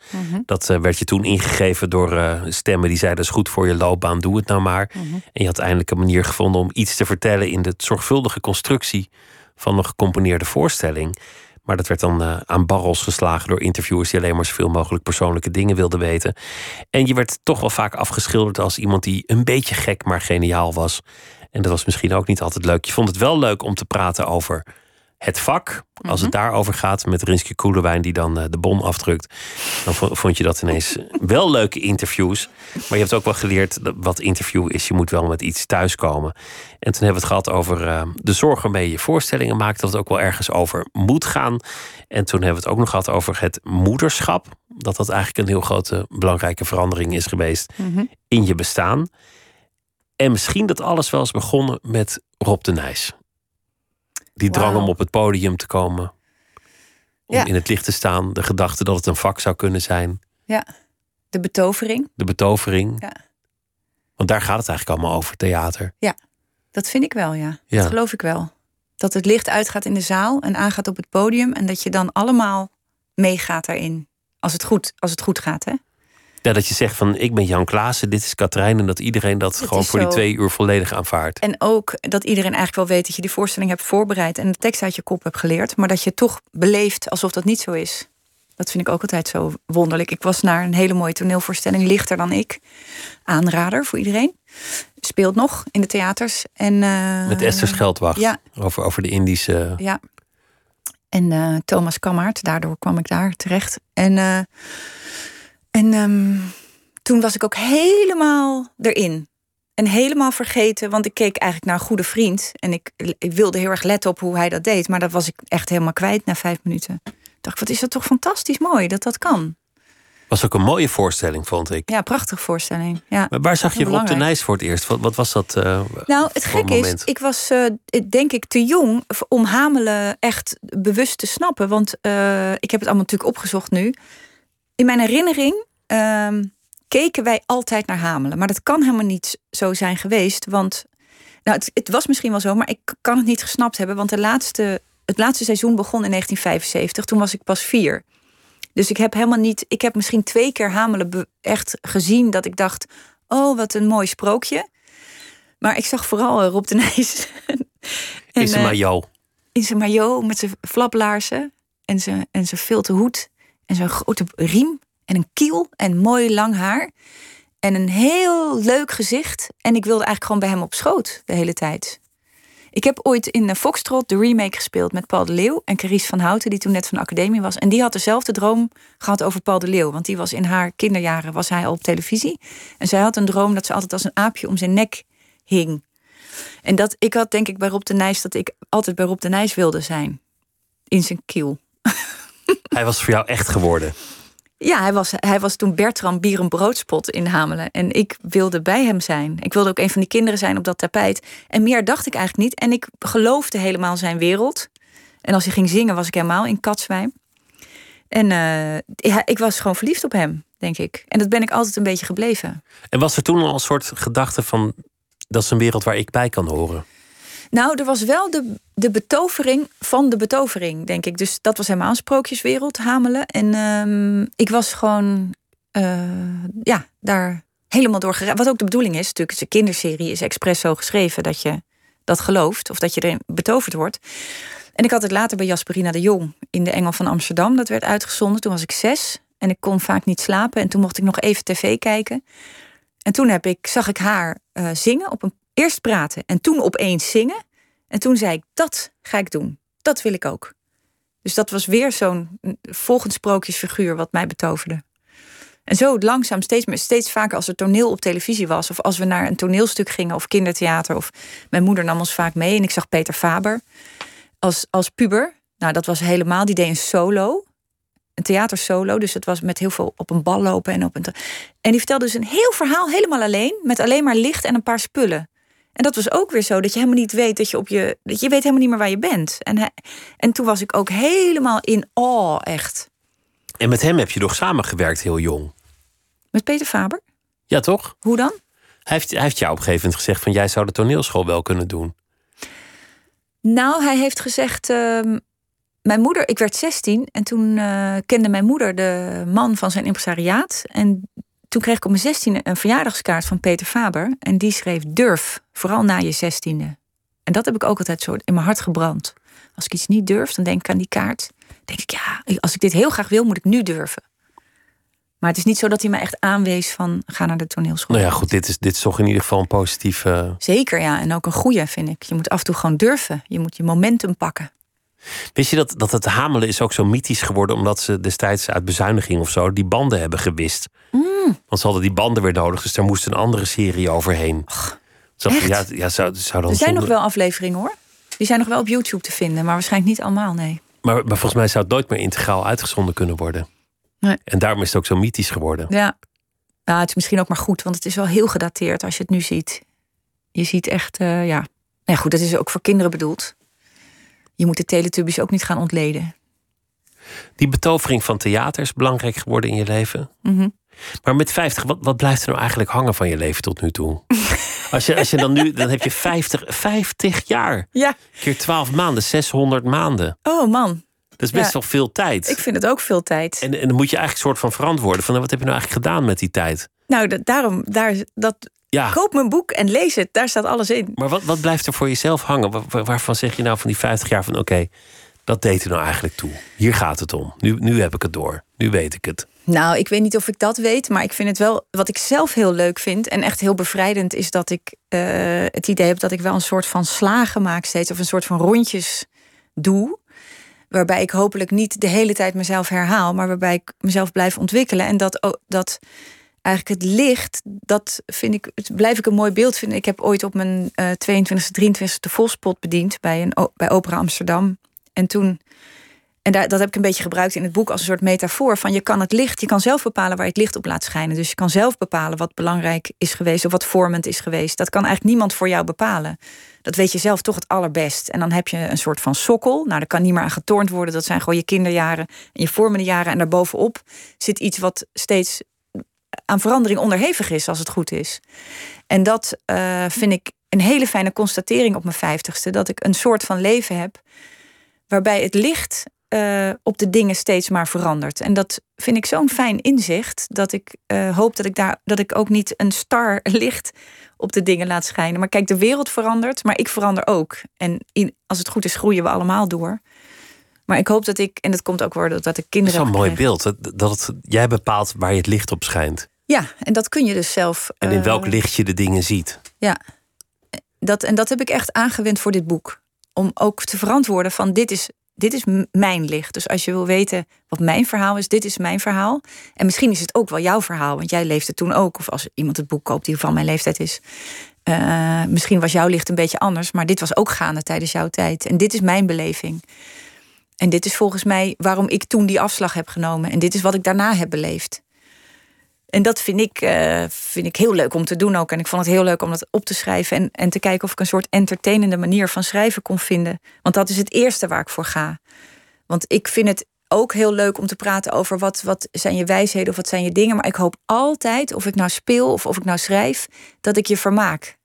Dat eh, werd je toen ingegeven door eh, stemmen die zeiden: dat is goed voor je loopbaan, doe het nou maar. En je had eindelijk een manier gevonden om iets te vertellen in de zorgvuldige constructie van een gecomponeerde voorstelling. Maar dat werd dan eh, aan barrels geslagen door interviewers die alleen maar zoveel mogelijk persoonlijke dingen wilden weten. En je werd toch wel vaak afgeschilderd als iemand die een beetje gek, maar geniaal was. En dat was misschien ook niet altijd leuk. Je vond het wel leuk om te praten over het vak. Als het daarover gaat met Rinske Koelewijn die dan eh, de bon afdrukt. Dan vo- vond je dat ineens wel leuke interviews. Maar je hebt ook wel geleerd wat interview is. Je moet wel met iets thuiskomen. En toen hebben we het gehad over eh, de zorg waarmee je voorstellingen maakt. Dat het ook wel ergens over moet gaan. En toen hebben we het ook nog gehad over het moederschap. Dat dat eigenlijk een heel grote belangrijke verandering is geweest in je bestaan. En misschien dat alles wel is begonnen met Rob de Nijs. Die drang om op het podium te komen. Om Ja. in het licht te staan. De gedachte dat het een vak zou kunnen zijn. Ja. De betovering. De betovering. Ja. Want daar gaat het eigenlijk allemaal over, theater. Dat vind ik wel, ja. Ja. Dat geloof ik wel. Dat het licht uitgaat in de zaal en aangaat op het podium. En dat je dan allemaal meegaat daarin. Als het goed, als het goed gaat, hè? Ja, dat je zegt van ik ben Jan Klaassen, dit is Katrijn. En dat iedereen dat gewoon voor die twee uur volledig aanvaardt. En ook dat iedereen eigenlijk wel weet dat je die voorstelling hebt voorbereid en de tekst uit je kop hebt geleerd, maar dat je toch beleeft alsof dat niet zo is. Dat vind ik ook altijd zo wonderlijk. Ik was naar een hele mooie toneelvoorstelling, Lichter dan ik. Aanrader voor iedereen. Speelt nog in de theaters. En, eh, Met Esther Scheldwacht. ja. Over, over de Indische... Ja. En eh, Thomas Kammaert, daardoor kwam ik daar terecht. En, eh, en ehm, toen was ik ook helemaal erin. En helemaal vergeten, want ik keek eigenlijk naar een goede vriend. En ik, ik wilde heel erg letten op hoe hij dat deed. Maar dat was ik echt helemaal kwijt na vijf minuten. Ik dacht, wat is dat toch fantastisch mooi dat dat kan. Was ook een mooie voorstelling, vond ik. Ja, prachtige voorstelling. Ja. Maar waar zag je Rob de. Nijs voor het eerst? Wat, wat was dat eh, Nou, het gekke is, ik was eh, denk ik te jong om Hamelen echt bewust te snappen. Want eh, ik heb het allemaal natuurlijk opgezocht nu. In mijn herinnering ehm, keken wij altijd naar Hamelen. Maar dat kan helemaal niet zo zijn geweest. Want nou, het, het was misschien wel zo, maar ik kan het niet gesnapt hebben. Want de laatste, het laatste seizoen begon in 1975. Toen was ik pas vier. Dus ik heb helemaal niet. Ik heb misschien twee keer Hamelen echt gezien dat ik dacht: oh, wat een mooi sprookje. Maar ik zag vooral eh, Rob de Nijs. En, is een eh, maillot. in zijn maillot met zijn flaplaarzen en zijn, en zijn filte hoed en zijn grote riem en een kiel en mooi lang haar. en een heel leuk gezicht. En ik wilde eigenlijk gewoon bij hem op schoot de hele tijd. Ik heb ooit in Foxtrot de remake gespeeld met Paul de Leeuw en Carice van Houten, die toen net van de academie was. En die had dezelfde droom gehad over Paul de Leeuw. Want die was in haar kinderjaren was hij al op televisie. En zij had een droom dat ze altijd als een aapje om zijn nek hing. En dat ik had denk ik bij Rob de Nijs dat ik altijd bij Rob de Nijs wilde zijn. In zijn kiel. Hij was voor jou echt geworden. Ja, hij was, hij was toen Bertram Bier en Broodspot in Hamelen. En ik wilde bij hem zijn. Ik wilde ook een van die kinderen zijn op dat tapijt. En meer dacht ik eigenlijk niet. En ik geloofde helemaal zijn wereld. En als hij ging zingen, was ik helemaal in Katswijn. En uh, ik was gewoon verliefd op hem, denk ik. En dat ben ik altijd een beetje gebleven. En was er toen al een soort gedachte van... dat is een wereld waar ik bij kan horen? Nou, er was wel de, de betovering van de betovering, denk ik. Dus dat was helemaal sprookjeswereld, Hamelen. En um, ik was gewoon, uh, ja, daar helemaal door geraakt. Wat ook de bedoeling is, natuurlijk, een kinderserie is expres zo geschreven dat je dat gelooft of dat je erin betoverd wordt. En ik had het later bij Jasperina de Jong in de Engel van Amsterdam. Dat werd uitgezonden. Toen was ik zes en ik kon vaak niet slapen. En toen mocht ik nog even tv kijken. En toen heb ik, zag ik haar uh, zingen op een Eerst praten en toen opeens zingen. En toen zei ik, dat ga ik doen. Dat wil ik ook. Dus dat was weer zo'n volgend sprookjesfiguur wat mij betoverde. En zo langzaam, steeds, steeds vaker als er toneel op televisie was... of als we naar een toneelstuk gingen of kindertheater... of mijn moeder nam ons vaak mee en ik zag Peter Faber als, als puber. Nou, dat was helemaal, die deed een solo. Een theatersolo, dus het was met heel veel op een bal lopen. En, op een en die vertelde dus een heel verhaal helemaal alleen... met alleen maar licht en een paar spullen. En dat was ook weer zo, dat je helemaal niet weet dat je op je. Dat je weet helemaal niet meer waar je bent. En, hij, en toen was ik ook helemaal in awe, echt. En met hem heb je nog samengewerkt heel jong. Met Peter Faber? Ja, toch? Hoe dan? Hij heeft, hij heeft jou op een gegeven moment gezegd van jij zou de toneelschool wel kunnen doen. Nou, hij heeft gezegd. Uh, mijn moeder, ik werd 16 en toen uh, kende mijn moeder de man van zijn impresariaat. En toen kreeg ik op mijn zestiende een verjaardagskaart van Peter Faber. En die schreef durf, vooral na je zestiende. En dat heb ik ook altijd zo in mijn hart gebrand. Als ik iets niet durf, dan denk ik aan die kaart. denk ik, ja, als ik dit heel graag wil, moet ik nu durven. Maar het is niet zo dat hij me echt aanwees van ga naar de toneelschool. Nou ja, goed, dit is, dit is toch in ieder geval een positieve. Zeker, ja. En ook een goede, vind ik. Je moet af en toe gewoon durven. Je moet je momentum pakken. Wist je dat, dat het hamelen is ook zo mythisch geworden omdat ze destijds uit bezuiniging of zo die banden hebben gewist? Mm. Want ze hadden die banden weer nodig, dus daar moest een andere serie overheen. Och, ja, ja, zou, zou dan er zijn nog wel afleveringen hoor. Die zijn nog wel op YouTube te vinden, maar waarschijnlijk niet allemaal, nee. Maar, maar volgens mij zou het nooit meer integraal uitgezonden kunnen worden. Nee. En daarom is het ook zo mythisch geworden. Ja. Nou, het is misschien ook maar goed, want het is wel heel gedateerd als je het nu ziet. Je ziet echt, uh, ja. Nou goed, dat is ook voor kinderen bedoeld je moet de Teletubbies ook niet gaan ontleden. Die betovering van theater is belangrijk geworden in je leven. Mhm. Maar met 50, wat, wat blijft er nou eigenlijk hangen van je leven tot nu toe? Als je, als je dan nu, dan heb je 50, 50 jaar. Ja. Keer 12 maanden, 600 maanden. Oh man. Dat is best wel veel tijd. Ik vind het ook veel tijd. En, en dan moet je eigenlijk soort van verantwoorden. Van, wat heb je nou eigenlijk gedaan met die tijd? Nou, daarom, daar, dat, ja. Koop mijn boek en lees het. Daar staat alles in. Maar wat, wat blijft er voor jezelf hangen? waarvan zeg je nou van die 50 jaar van oké, dat deed er nou eigenlijk toe. Hier gaat het om. Nu, nu heb ik het door. Nu weet ik het. Nou, ik weet niet of ik dat weet, maar ik vind het wel. Wat ik zelf heel leuk vind en echt heel bevrijdend is dat ik uh, het idee heb dat ik wel een soort van slagen maak steeds of een soort van rondjes doe. Waarbij ik hopelijk niet de hele tijd mezelf herhaal, maar waarbij ik mezelf blijf ontwikkelen. En dat, dat eigenlijk het licht, dat vind ik, blijf ik een mooi beeld vinden. Ik heb ooit op mijn uh, 22e, 23e de Volspot bediend bij, een, bij Opera Amsterdam. En toen, en daar, dat heb ik een beetje gebruikt in het boek als een soort metafoor van je kan het licht, je kan zelf bepalen waar je het licht op laat schijnen. Dus je kan zelf bepalen wat belangrijk is geweest of wat vormend is geweest. Dat kan eigenlijk niemand voor jou bepalen. Dat weet je zelf toch het allerbest. En dan heb je een soort van sokkel. Nou, daar kan niet meer aan getornd worden. Dat zijn gewoon je kinderjaren en je vormende jaren. En daarbovenop zit iets wat steeds aan verandering onderhevig is als het goed is. En dat uh, vind ik een hele fijne constatering op mijn vijftigste. Dat ik een soort van leven heb waarbij het licht uh, op de dingen steeds maar verandert. En dat vind ik zo'n fijn inzicht dat ik uh, hoop dat ik daar dat ik ook niet een star licht op de dingen laat schijnen. Maar kijk, de wereld verandert, maar ik verander ook. En in, als het goed is, groeien we allemaal door. Maar ik hoop dat ik, en dat komt ook worden dat de kinderen. Dat is een mooi beeld. Dat, dat het, jij bepaalt waar je het licht op schijnt. Ja, en dat kun je dus zelf. En in eh, welk licht je de dingen ziet. Ja, dat, en dat heb ik echt aangewend voor dit boek. Om ook te verantwoorden van dit is, dit is mijn licht. Dus als je wil weten wat mijn verhaal is, dit is mijn verhaal. En misschien is het ook wel jouw verhaal, want jij leefde toen ook. Of als iemand het boek koopt die van mijn leeftijd is. eh, misschien was jouw licht een beetje anders, maar dit was ook gaande tijdens jouw tijd. En dit is mijn beleving. En dit is volgens mij waarom ik toen die afslag heb genomen. En dit is wat ik daarna heb beleefd. En dat vind ik, eh, vind ik heel leuk om te doen ook. En ik vond het heel leuk om dat op te schrijven. En, en te kijken of ik een soort entertainende manier van schrijven kon vinden. Want dat is het eerste waar ik voor ga. Want ik vind het ook heel leuk om te praten over wat, wat zijn je wijsheden of wat zijn je dingen. Maar ik hoop altijd, of ik nou speel of of ik nou schrijf, dat ik je vermaak.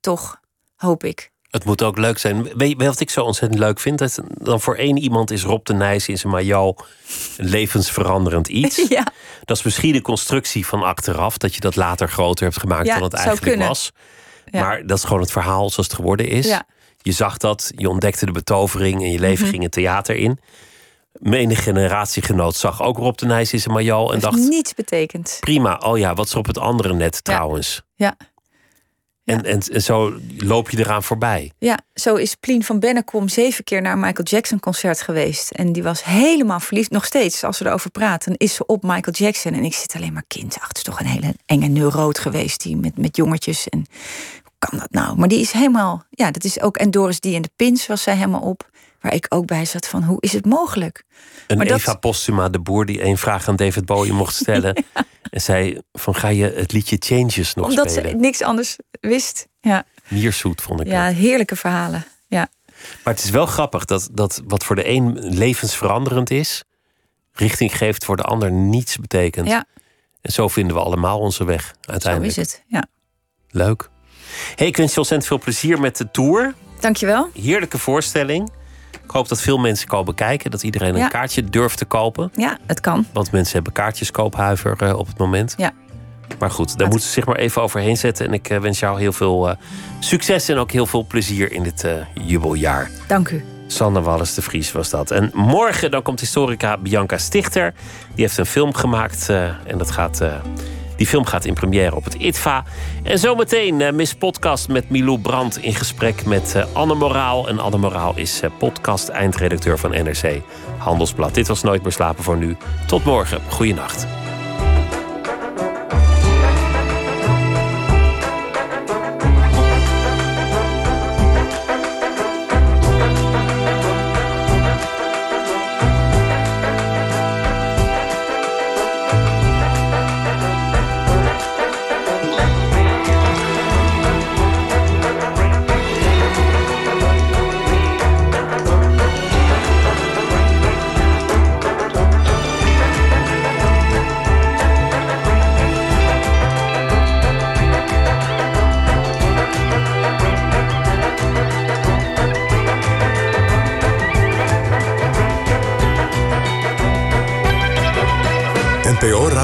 Toch, hoop ik. Het moet ook leuk zijn. Weet je wat ik zo ontzettend leuk vind? Dat dan voor één iemand is Rob de Nijs in zijn majo een levensveranderend iets. Ja, Dat is misschien de constructie van achteraf, dat je dat later groter hebt gemaakt Ja, dan het eigenlijk was. Ja. Maar dat is gewoon het verhaal zoals het geworden is. Ja. Je zag dat, je ontdekte de betovering en je leven Mhm. ging het theater in. Menig generatiegenoot zag ook Rob de Nijs in zijn majo en dacht... niets betekend. prima, oh ja, wat is er op het andere net trouwens? Ja. En, en, en zo loop je eraan voorbij. Ja, zo is Plien van Bennekom zeven keer naar een Michael Jackson concert geweest. En die was helemaal verliefd. Nog steeds, als we erover praten, is ze op Michael Jackson. En ik zit alleen maar kind. Ach, het is toch een hele enge neuroot geweest, die met, met jongetjes. En hoe kan dat nou? Maar die is helemaal, ja, dat is ook. En Doris die en de Pins was zij helemaal op. Waar ik ook bij zat van, hoe is het mogelijk? Een Maar dat- Eva Postuma, de boer, die één vraag aan David Bowie mocht stellen. En zei van, ga je het liedje Changes nog Omdat spelen? ze niks anders wist. Ja, Mierzoet vond ik ja heerlijke verhalen. Ja. Maar het is wel grappig dat, dat wat voor de een levensveranderend is... richting geeft voor de ander niets betekent. Ja. En zo vinden we allemaal onze weg Zo uiteindelijk. is het. Ja. Leuk. Hey, ik wens je ontzettend veel plezier met de tour. Dankjewel. Heerlijke voorstelling. Ik hoop dat veel mensen komen kijken. Dat iedereen een Ja. kaartje durft te kopen. Ja, het kan. Want mensen hebben kaartjeskoophuiver eh, op het moment. Ja. Maar goed, daar moeten ze zich maar even overheen zetten. En ik eh, wens jou heel veel eh, succes en ook heel veel plezier in dit jubeljaar. Dank u. Sanne Wallis de Vries was dat. En morgen dan komt historica Bianca Stichter. Die heeft een film gemaakt. en dat gaat, die film gaat in première op het ITVA. En zometeen eh, Miss Podcast met Milou Brandt in gesprek met eh, Anne Moraal. En Anne Moraal is eh, podcast-eindredacteur van NRC Handelsblad. Dit was Nooit meer slapen voor nu. Tot morgen. Goeienacht.